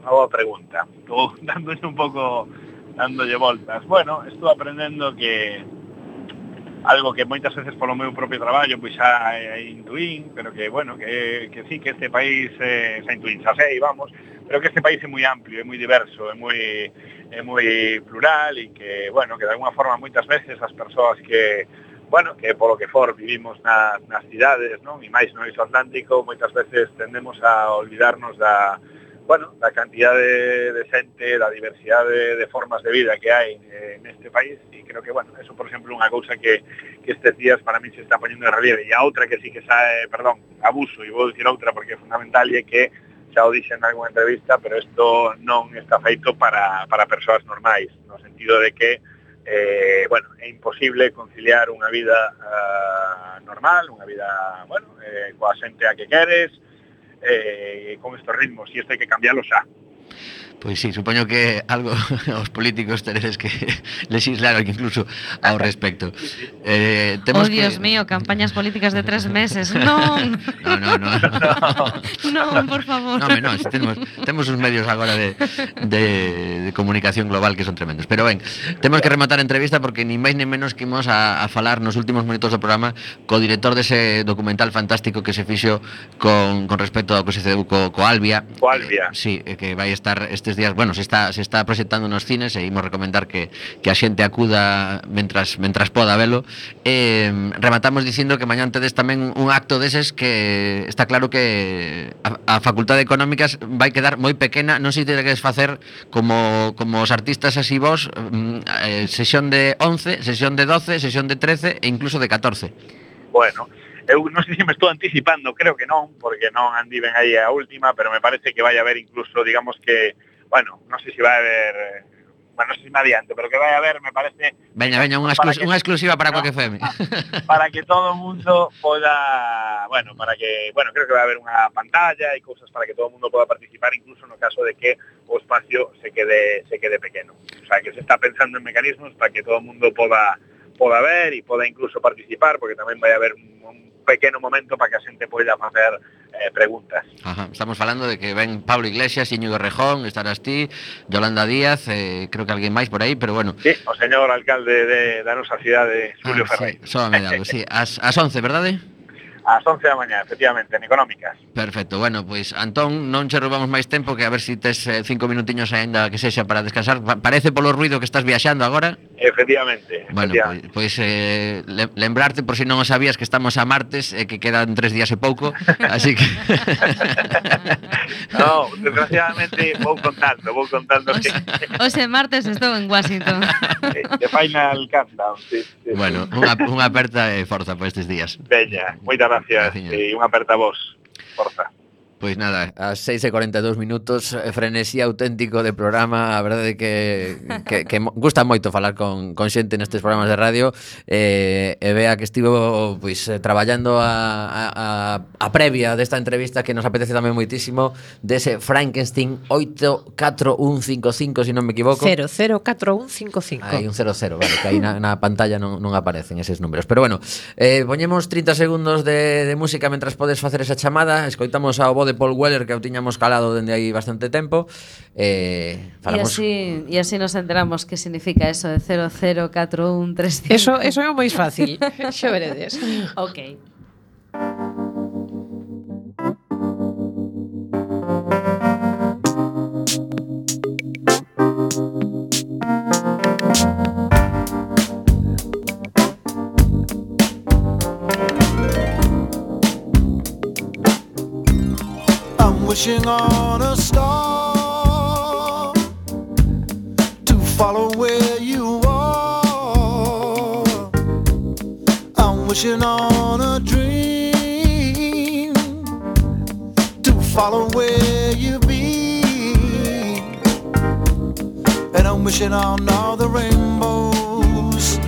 K: boa pregunta. Estou [laughs] dándolle un pouco, dándolle voltas. Bueno, estou aprendendo que algo que moitas veces polo meu propio traballo pois xa intuín, pero que, bueno, que, que sí, que este país eh, xa intuín, xa sei, vamos, pero que este país é moi amplio, é moi diverso, é moi, é moi plural e que, bueno, que de alguna forma moitas veces as persoas que, bueno, que polo que for vivimos nas, nas cidades, non? E máis no iso atlántico, moitas veces tendemos a olvidarnos da, bueno, la cantidad de, de xente, da diversidad de, de formas de vida que hai en este país e creo que, bueno, eso, por exemplo, unha cousa que, que estes días para mí se está poñendo en relieve e a outra que sí que sabe, eh, perdón, abuso e vou dicir outra porque é fundamental e que xa o dixen en algunha entrevista, pero isto non está feito para, para persoas normais, no sentido de que eh, bueno, é imposible conciliar unha vida uh, normal, unha vida, bueno, eh, coa xente a que queres, eh, con estos ritmos, e isto hai que cambiarlo xa.
A: Pois sí, supoño que algo [laughs] os políticos teredes que [laughs] legislar incluso ao respecto. Eh, temos
B: oh, Dios que... mío, campañas políticas de tres meses. Non!
A: non, non, non.
B: Non, no, [laughs] por favor.
A: Non, non, temos, temos uns medios agora de, de, de comunicación global que son tremendos. Pero ben, temos que rematar a entrevista porque ni máis ni menos que imos a, a falar nos últimos minutos do programa co director dese documental fantástico que se fixo con, con respecto ao que se cedeu co, co Albia.
K: Co Albia.
A: Eh, sí, que vai estar este estes días, bueno, se está, se está proxectando nos cines e imos recomendar que, que a xente acuda mentras, mentras poda velo. Eh, rematamos dicindo que mañán tedes tamén un acto deses que está claro que a, a Facultade de Económicas vai quedar moi pequena, non sei se tedes facer como, como os artistas así vos, mm, eh, sesión de 11, sesión de 12, sesión de 13 e incluso de 14.
K: Bueno, eu non sei se me estou anticipando, creo que non, porque non andiven aí a última, pero me parece que vai haber incluso, digamos que bueno, no sé si va a haber bueno, no sé si me adianto, pero que vaya a haber me parece
A: Veña, veña, unha, exclus unha exclusiva para no, Coque FM
K: Para que todo o mundo poda bueno, para que, bueno, creo que va a haber unha pantalla e cousas para que todo o mundo poda participar incluso no caso de que o espacio se quede se quede pequeno O sea, que se está pensando en mecanismos para que todo o mundo poda poda ver e poda incluso participar, porque tamén vai haber un, un pequeno momento para que a xente poida facer eh, preguntas.
A: Ajá. Estamos falando de que ven Pablo Iglesias, Iñigo Rejón, estarás ti, Yolanda Díaz, eh, creo que alguén máis por aí, pero bueno.
K: Sí, o señor alcalde de, da nosa cidade, Julio ah, Ferreira.
A: Sí, só me dado, sí. As, as 11, verdade?
K: ás 11 da mañá, efectivamente, en Económicas.
A: Perfecto, bueno, pois pues, Antón, non che roubamos máis tempo que a ver se si tes eh, cinco minutiños aínda que sexa para descansar. Pa parece polo ruido que estás viaxando agora?
K: Efectivamente.
A: Bueno, efectivamente. pois, pues, eh, lembrarte por si non o sabías que estamos a martes e eh, que quedan tres días e pouco, [laughs] así que
K: No, desgraciadamente vou contando, vou contando
B: que Ose martes estou en Washington.
K: Eh, de final countdown, sí, sí.
A: Bueno, unha, unha aperta e forza por estes días.
K: Veña, moitas gracias. gracias. E unha aperta a vos. Forza.
A: Pois nada, as 6 e 42 minutos, eh, frenesí auténtico de programa, a verdade que, que, que gusta moito falar con, con xente nestes programas de radio, eh, e vea que estivo pois, eh, traballando a, a, a previa desta entrevista que nos apetece tamén moitísimo, dese Frankenstein 84155, se si non me equivoco.
D: 004155.
A: Hai un 00, vale, que aí na, na pantalla non, non aparecen eses números. Pero bueno, eh, poñemos 30 segundos de, de música mentras podes facer esa chamada, escoitamos ao Bode de Paul Weller que o tiñamos calado dende aí bastante tempo. Eh,
B: falamos... E así, e así nos enteramos que significa eso de 00413.
D: Eso, eso é o máis fácil, [laughs] xa veredes.
B: ok.
L: Wishing on a star to follow where you are. I'm wishing on a dream to follow where you be. And I'm wishing on all the rainbows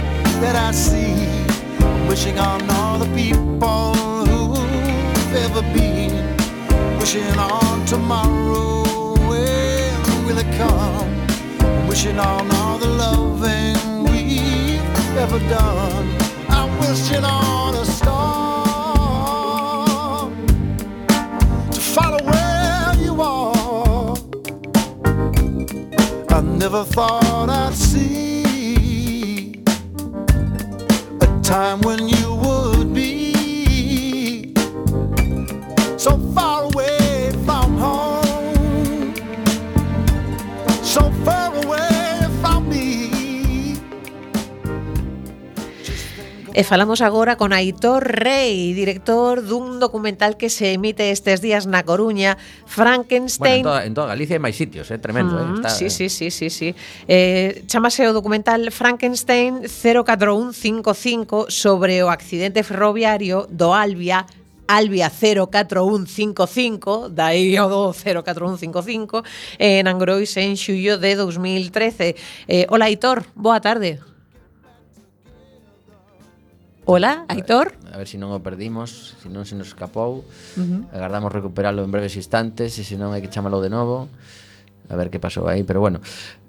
L: that I see. I'm wishing on all the people wishing on tomorrow. When will it come? Wishing on all the loving we've ever done. I'm wishing on a star to follow where you are. I never thought I'd see a time when you
D: E falamos agora con Aitor Rey, director dun documental que se emite estes días na Coruña, Frankenstein.
A: Bueno, en, toda, en toda Galicia hai máis sitios, é eh? tremendo. Eh, mm, eh? Está,
D: sí, eh. sí, sí, sí, sí. Eh, chamase o documental Frankenstein 04155 sobre o accidente ferroviario do Albia Albia 04155, dai o do 04155, en Angrois en xullo de 2013. Eh, hola, Aitor, boa tarde. Ola, Aitor.
A: A ver, a ver se si non o perdimos, se si non se nos escapou. Uh -huh. Agardamos recuperalo en breves instantes e se non hai que chamalo de novo. A ver que pasou aí, pero bueno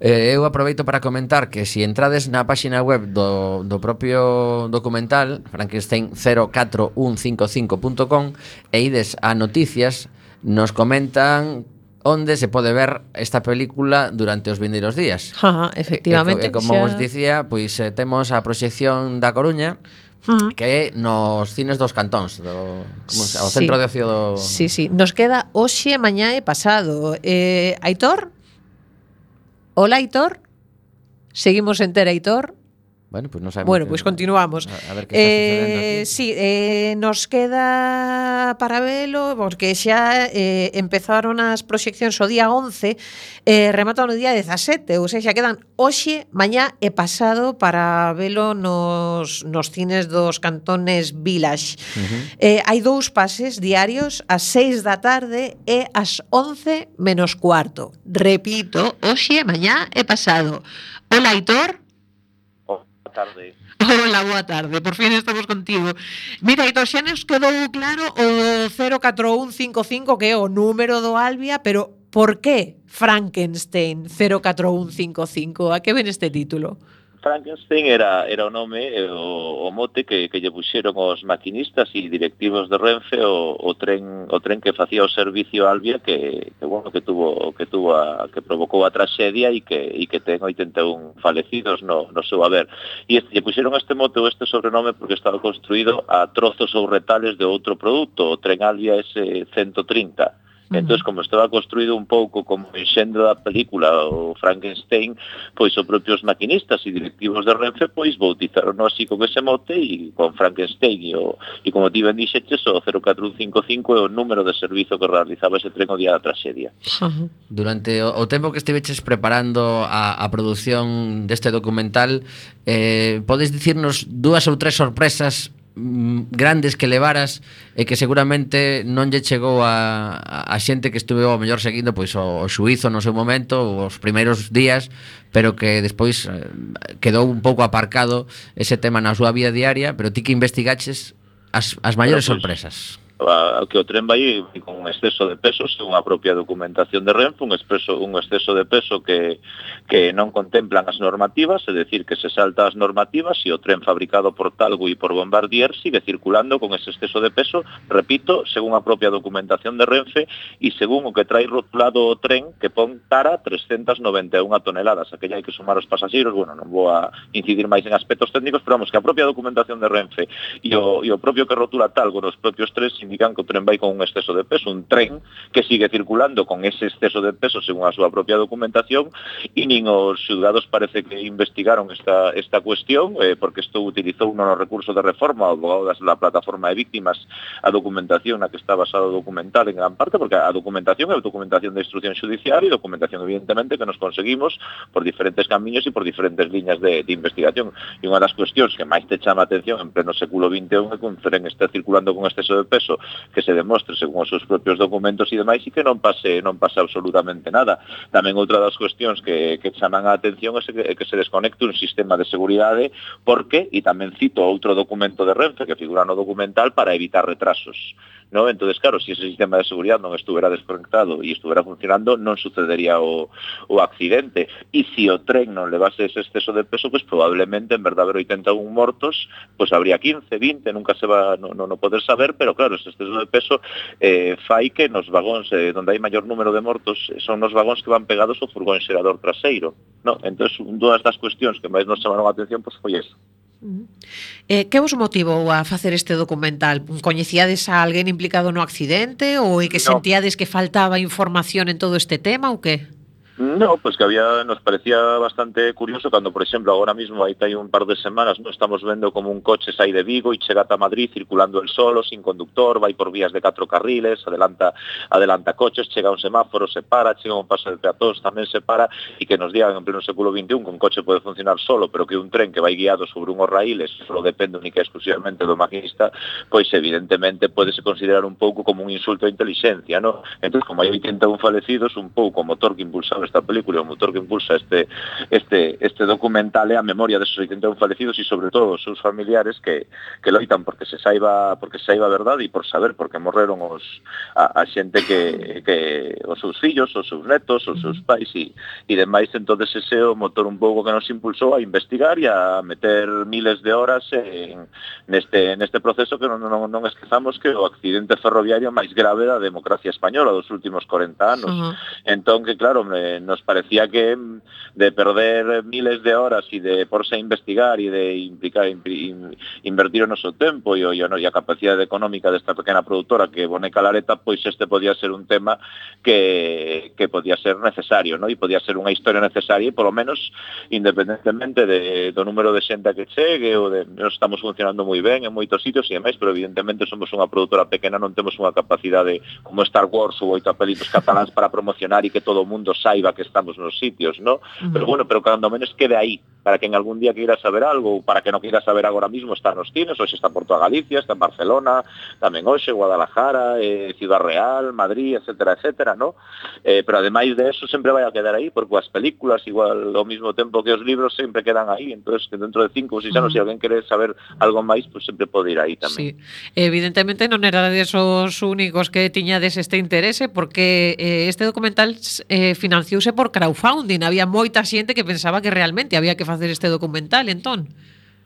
A: eh, Eu aproveito para comentar que se si entrades na páxina web do, do propio documental Frankenstein04155.com E ides a noticias Nos comentan onde se pode ver esta película durante os vindeiros días.
D: Ajá, efectivamente.
A: E, e como
D: xa...
A: vos dicía, pois eh, temos a proxección da Coruña que é nos cines dos cantóns, do, como se, o
D: sí.
A: centro de ocio do...
D: Sí, sí, nos queda hoxe, mañá e pasado. Eh, Aitor? Hola, Aitor? Seguimos en ter, Aitor?
A: Bueno, pues non sabemos.
D: Bueno,
A: pois
D: pues continuamos.
A: A ver que está eh, aquí.
D: Sí, eh, nos queda para velo, porque xa eh, empezaron as proxeccións o día 11, eh, rematan o día 17, ou seja, xa quedan hoxe, mañá e pasado para velo nos, nos cines dos cantones Village. Uh -huh. eh, hai dous pases diarios ás 6 da tarde e ás 11 menos cuarto. Repito, hoxe, mañá e pasado. Hola, Aitor
M: tarde.
D: Hola, boa tarde. Por fin estamos contigo. Mira, Aitor, xa nos quedou claro o 04155 que é o número do Albia, pero por que Frankenstein 04155? A que ven este título?
M: Frankenstein era, era o nome, eh, o, o mote que, que lle puxeron os maquinistas e directivos de Renfe o, o, tren, o tren que facía o servicio a Albia que, que, bueno, que tuvo que tuvo a, que provocou a traxedia e que, e que ten 81 falecidos no, no seu haber. E este, lle puxeron este mote ou este sobrenome porque estaba construído a trozos ou retales de outro produto, o tren Albia S130 Entón, como estaba construído un pouco como enxendro da película o Frankenstein, pois os propios maquinistas e directivos de Renfe pois bautizaron así con ese mote e con Frankenstein e, o, e como ti ben dixetes, o 04155 é o número de servizo que realizaba ese tren o día da tragedia. Uh -huh.
A: Durante o, o tempo que estiveches preparando a, a produción deste documental, eh, podes dicirnos dúas ou tres sorpresas Mm, grandes que levaras e que seguramente non lle chegou a, a xente que estuve ao mellor seguindo pois o, o suizo no seu momento os primeiros días pero que despois eh, quedou un pouco aparcado ese tema na súa vida diaria pero ti que investigaches as, as maiores
M: pois,
A: sorpresas
M: a, que o tren vai con un exceso de peso, según a propia documentación de Renfe, un exceso, un exceso de peso que, que non contemplan as normativas, é decir, que se salta as normativas e o tren fabricado por Talgo e por Bombardier sigue circulando con ese exceso de peso, repito, según a propia documentación de Renfe e según o que trae rotulado o tren que pon Tara 391 toneladas, aquella hai que sumar os pasaxeiros, bueno, non vou a incidir máis en aspectos técnicos, pero vamos, que a propia documentación de Renfe e o, e o propio que rotula Talgo nos propios tres indican que o tren vai con un exceso de peso, un tren que sigue circulando con ese exceso de peso según a súa propia documentación e nin os xulgados parece que investigaron esta, esta cuestión eh, porque isto utilizou non no recurso de reforma o abogado da plataforma de víctimas a documentación na que está basado o documental en gran parte porque a documentación é a documentación de instrucción judicial e documentación evidentemente que nos conseguimos por diferentes camiños e por diferentes liñas de, de investigación. E unha das cuestións que máis te chama a atención en pleno século XXI é que un tren está circulando con exceso de peso que se demostre según os seus propios documentos e demais e que non pase non pase absolutamente nada. Tamén outra das cuestións que, que chaman a atención é que, que se desconecte un sistema de seguridade porque, e tamén cito outro documento de Renfe que figura no documental para evitar retrasos. No? entonces claro, se si ese sistema de seguridade non estuvera desconectado e estuvera funcionando, non sucedería o, o accidente. E se si o tren non levase ese exceso de peso, pues probablemente en verdade haber 81 mortos, pues habría 15, 20, nunca se va, no, no, no poder saber, pero claro, ese exceso de peso eh, fai que nos vagóns eh, onde hai maior número de mortos eh, son nos vagóns que van pegados ao furgón xerador traseiro. No? Entón, unha das cuestións que máis nos chamaron a atención pois, foi eso.
D: Eh, que vos motivou a facer este documental? Coñecíades a alguén implicado no accidente ou é que
M: no.
D: sentíades que faltaba información en todo este tema ou que?
M: No, pues que había, nos parecía bastante curioso cuando, por ejemplo, ahora mismo, ahí hay un par de semanas, no estamos viendo como un coche sai de Vigo y llega a Madrid circulando el solo, sin conductor, va por vías de cuatro carriles, adelanta adelanta coches, chega un semáforo, se para, chega un paso de peatones, también se para, y que nos digan en pleno século XXI que un coche puede funcionar solo, pero que un tren que va guiado sobre unos raíles solo depende única y exclusivamente do maquinista, pois evidentemente podese considerar un pouco como un insulto á inteligencia, ¿no? Entón, como hai 81 falecidos, un pouco o motor que impulsaba esta película, o motor que impulsa este, este, este documental é a memoria desos 81 falecidos e sobre todo os seus familiares que, que loitan porque se saiba porque se saiba a verdade e por saber porque morreron os, a, a xente que, que os seus fillos, os seus netos, os seus pais e, e demais, entonces ese é o motor un pouco que nos impulsou a investigar e a meter miles de horas en, neste, neste proceso que non, non, non esquezamos que o accidente ferroviario máis grave da democracia española dos últimos 40 anos. Uh -huh. Entón, que claro, me, Nos parecía que mm, de perder miles de horas y de porse a investigar y de implicar, in, invertir o noso tempo e, e, e a capacidade económica desta pequena productora que Boneca Lareta, pois este podía ser un tema que, que podía ser necesario, no? e podía ser unha historia necesaria e polo menos independentemente de, do número de xente que chegue ou de, nos estamos funcionando moi ben en moitos sitios e demais, pero evidentemente somos unha produtora pequena, non temos unha capacidade como Star Wars ou oito apelitos cataláns para promocionar e que todo o mundo sai saiba que estamos nos sitios, ¿no? Uh -huh. Pero bueno, pero cando menos quede aí, para que en algún día queira saber algo, ou para que non queira saber agora mismo, está nos cines, hoxe está Porto toda Galicia, está en Barcelona, tamén hoxe, Guadalajara, eh, Ciudad Real, Madrid, etcétera, etcétera, ¿no? Eh, pero ademais de eso sempre vai a quedar aí, porque as películas, igual, ao mismo tempo que os libros, sempre quedan aí, entonces que dentro de cinco ou seis anos, uh -huh. se si alguén quere saber algo máis, pues, sempre pode ir aí tamén.
D: Sí. Evidentemente non era de esos únicos que tiñades este interese, porque eh, este documental eh, financiado financiouse por crowdfunding. Había moita xente que pensaba que realmente había que facer este documental, entón.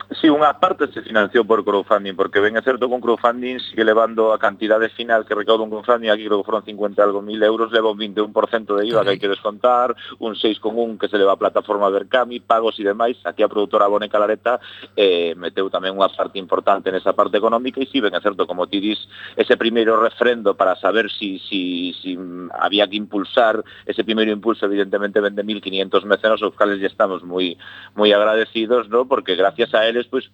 M: Sí, unha parte se financiou por crowdfunding, porque ben é certo con crowdfunding sigue levando a cantidade final que recauda un crowdfunding, aquí creo que foron 50 algo mil euros, leva un 21% de IVA okay. que hai que descontar, un 6,1 que se leva a plataforma Berkami, pagos e demais, aquí a produtora Bone Calareta eh, meteu tamén unha parte importante nesa parte económica e si, ben é certo, como ti dis, ese primeiro refrendo para saber si, si, si había que impulsar, ese primeiro impulso evidentemente vende 1.500 mecenas, os cales ya estamos moi moi agradecidos, ¿no? porque gracias a él despois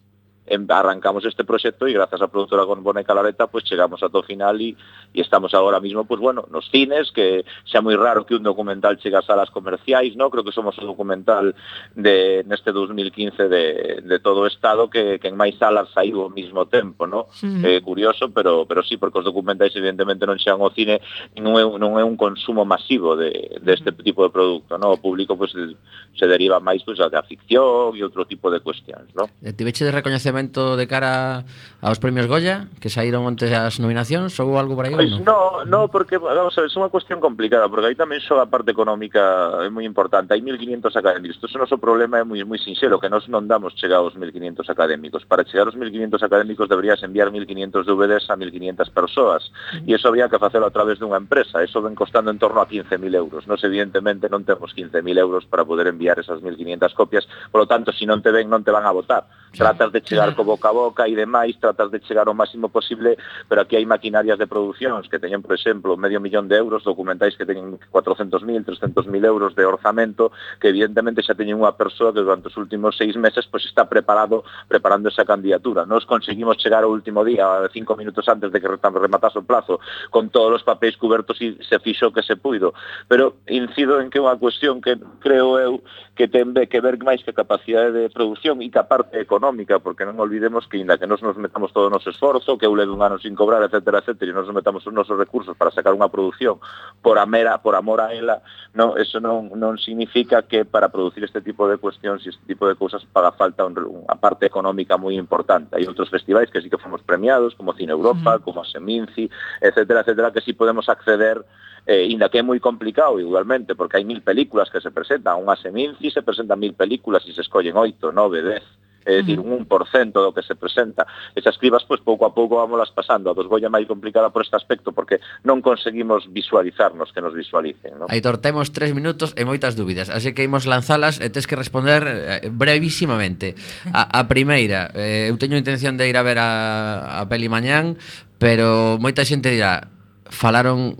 M: arrancamos este proxecto e grazas á productora con Bona y Calareta pues chegamos a todo final e estamos agora mismo pues bueno, nos cines, que xa moi raro que un documental chegue a salas comerciais, ¿no? Creo que somos o documental de neste 2015 de, de todo o estado que, que en máis salas saiu ao mesmo tempo, ¿no? Mm. Eh, curioso, pero pero sí, porque os documentais evidentemente non chegan ao cine, non é, non é un consumo masivo de, deste de este tipo de producto, ¿no? O público pues se deriva máis pues, da ficción e outro tipo de cuestións, ¿no?
A: E tiveche de recoñecer coñecemento de cara aos premios Goya, que saíron onte as nominacións, ou algo por aí?
M: Pois pues no, no, porque, vamos a ver, é unha cuestión complicada, porque aí tamén só a parte económica é moi importante, hai 1.500 académicos, isto o noso problema é moi moi sinxelo, que nós non damos chegar aos 1.500 académicos, para chegar aos 1.500 académicos deberías enviar 1.500 DVDs a 1.500 persoas, mm. e iso habría que facelo a través dunha empresa, eso ven costando en torno a 15.000 euros, nos evidentemente non temos 15.000 euros para poder enviar esas 1.500 copias, por lo tanto, se si non te ven, non te van a votar, tratas de chegar comunicar co boca a boca e demais, tratas de chegar o máximo posible, pero aquí hai maquinarias de producións que teñen, por exemplo, medio millón de euros, documentais que teñen 400.000, 300.000 euros de orzamento, que evidentemente xa teñen unha persoa que durante os últimos seis meses pois pues, está preparado preparando esa candidatura. Nos conseguimos chegar ao último día, cinco minutos antes de que rematase o plazo, con todos os papéis cubertos e se fixo que se puido. Pero incido en que é unha cuestión que creo eu que ten que ver máis que a capacidade de produción e que a parte económica, porque non non olvidemos que, inda que nos nos metamos todo o noso esforzo, que eu leve un ano sin cobrar, etc, etc, e nos metamos os nosos recursos para sacar unha produción por a mera, por amor a ela, non, eso non, non significa que para producir este tipo de cuestións e este tipo de cousas paga falta un, unha parte económica moi importante. Hai outros festivais que sí que fomos premiados, como Cine Europa, uh -huh. como a Seminci, etc, etc, que sí podemos acceder eh, inda que é moi complicado igualmente, porque hai mil películas que se presentan, unha Seminci se presentan mil películas e se escollen oito, nove, dez, é dicir, un 1% do que se presenta. Esas cribas, pois, pouco a pouco vamos las pasando. A dos Goya máis complicada por este aspecto, porque non conseguimos visualizarnos que nos visualicen. No?
A: Aitor, temos tres minutos e moitas dúbidas, así que imos lanzalas e tes que responder eh, brevísimamente. A, a primeira, eh, eu teño intención de ir a ver a, a peli mañán, pero moita xente dirá, falaron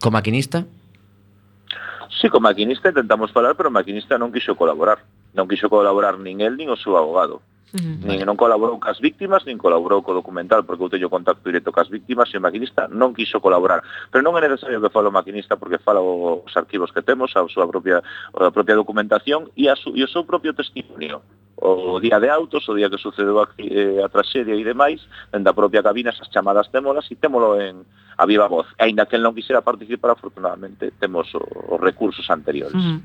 A: co maquinista?
M: Sí, co maquinista intentamos falar, pero o maquinista non quixo colaborar non quixo colaborar nin el nin o seu abogado. Mm, nin non colaborou cas víctimas, nin colaborou co documental, porque eu teño contacto directo cas víctimas e o maquinista non quiso colaborar. Pero non é necesario que fale o maquinista, porque fala os arquivos que temos, a súa propia, a propia documentación e, a su, e o seu propio testimonio o día de autos, o día que sucedeu a, eh, a traxedia e demais, dende a propia cabina esas chamadas témolas e témolo en a viva voz. Ainda que el non quixera participar, afortunadamente, temos os recursos anteriores.
D: Mm.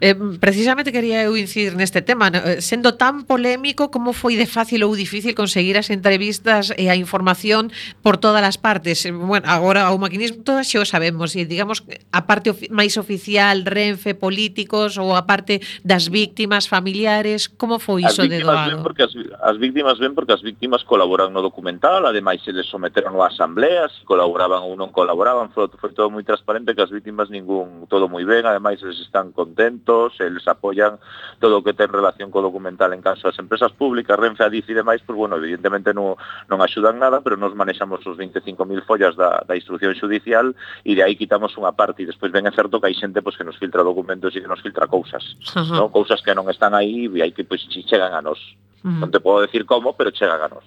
D: Eh, precisamente quería eu incidir neste tema. No? Eh, sendo tan polémico, como foi de fácil ou difícil conseguir as entrevistas e a información por todas as partes? Bueno, agora o maquinismo todas xa o sabemos, e digamos a parte ofi máis oficial, Renfe, políticos ou a parte das víctimas, familiares, como Como
M: foi
D: iso de doado?
M: Porque as, as víctimas ven porque as víctimas colaboran no documental, ademais se les someteron a asambleas, colaboraban ou non colaboraban, foi, foi todo moi transparente que as víctimas ningún, todo moi ben, ademais eles están contentos, eles apoian todo o que ten relación co documental en caso das empresas públicas, Renfe, Adif e demais, pois, bueno, evidentemente non, non axudan nada, pero nos manexamos os 25.000 follas da, da instrucción judicial e de aí quitamos unha parte e despois ven é certo que hai xente pois, que nos filtra documentos e que nos filtra cousas,
D: uh
M: -huh. cousas que non están aí e hai que pois, chegan a nos.
D: Mm.
M: Non te podo decir como, pero chega a nós.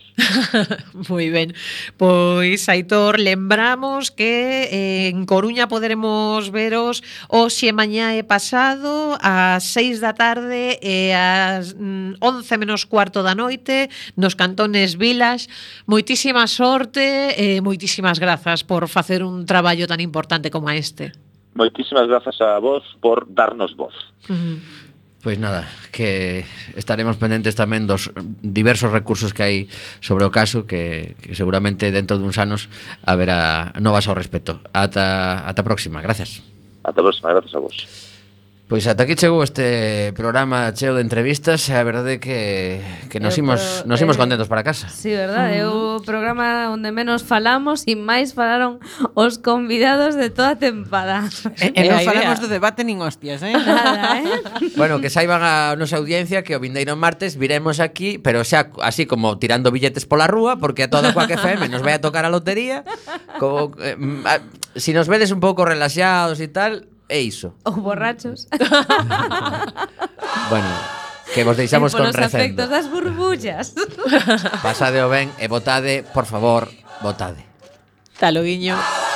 M: [laughs]
D: Moi ben. Pois, Aitor, lembramos que eh, en Coruña poderemos veros hoxe mañá e pasado ás seis da tarde e ás mm, 11 menos cuarto da noite nos cantones Vilas. Moitísima sorte e moitísimas grazas por facer un traballo tan importante como este.
M: Moitísimas grazas a vos por darnos voz. Mm.
A: Pois nada, que estaremos pendentes tamén dos diversos recursos que hai sobre o caso que, que seguramente dentro duns anos haberá novas ao respecto. Ata, ata próxima, gracias.
M: Ata próxima, gracias a vos.
A: Pois ata aquí chegou este programa cheo de entrevistas, a verdade que, que nos
B: eu,
A: imos, nos imos
B: eh,
A: contentos para casa.
B: Sí, verdade, é uh -huh. o programa onde menos falamos e máis falaron os convidados de toda a tempada.
C: E, e, [laughs] non falamos do debate nin hostias, eh?
B: Nada, eh? [laughs]
A: bueno, que saiban a nosa audiencia que o vindeiro martes viremos aquí, pero xa así como tirando billetes pola rúa, porque a toda coa que FM nos vai a tocar a lotería. Como, eh, a, si nos vedes un pouco relaxados e tal, É iso.
B: Ou borrachos. [laughs]
A: bueno, que vos deixamos con recendo.
B: efectos das burbullas. [laughs]
A: Pasade o ben e votade, por favor, votade.
D: Taloguiño. guiño.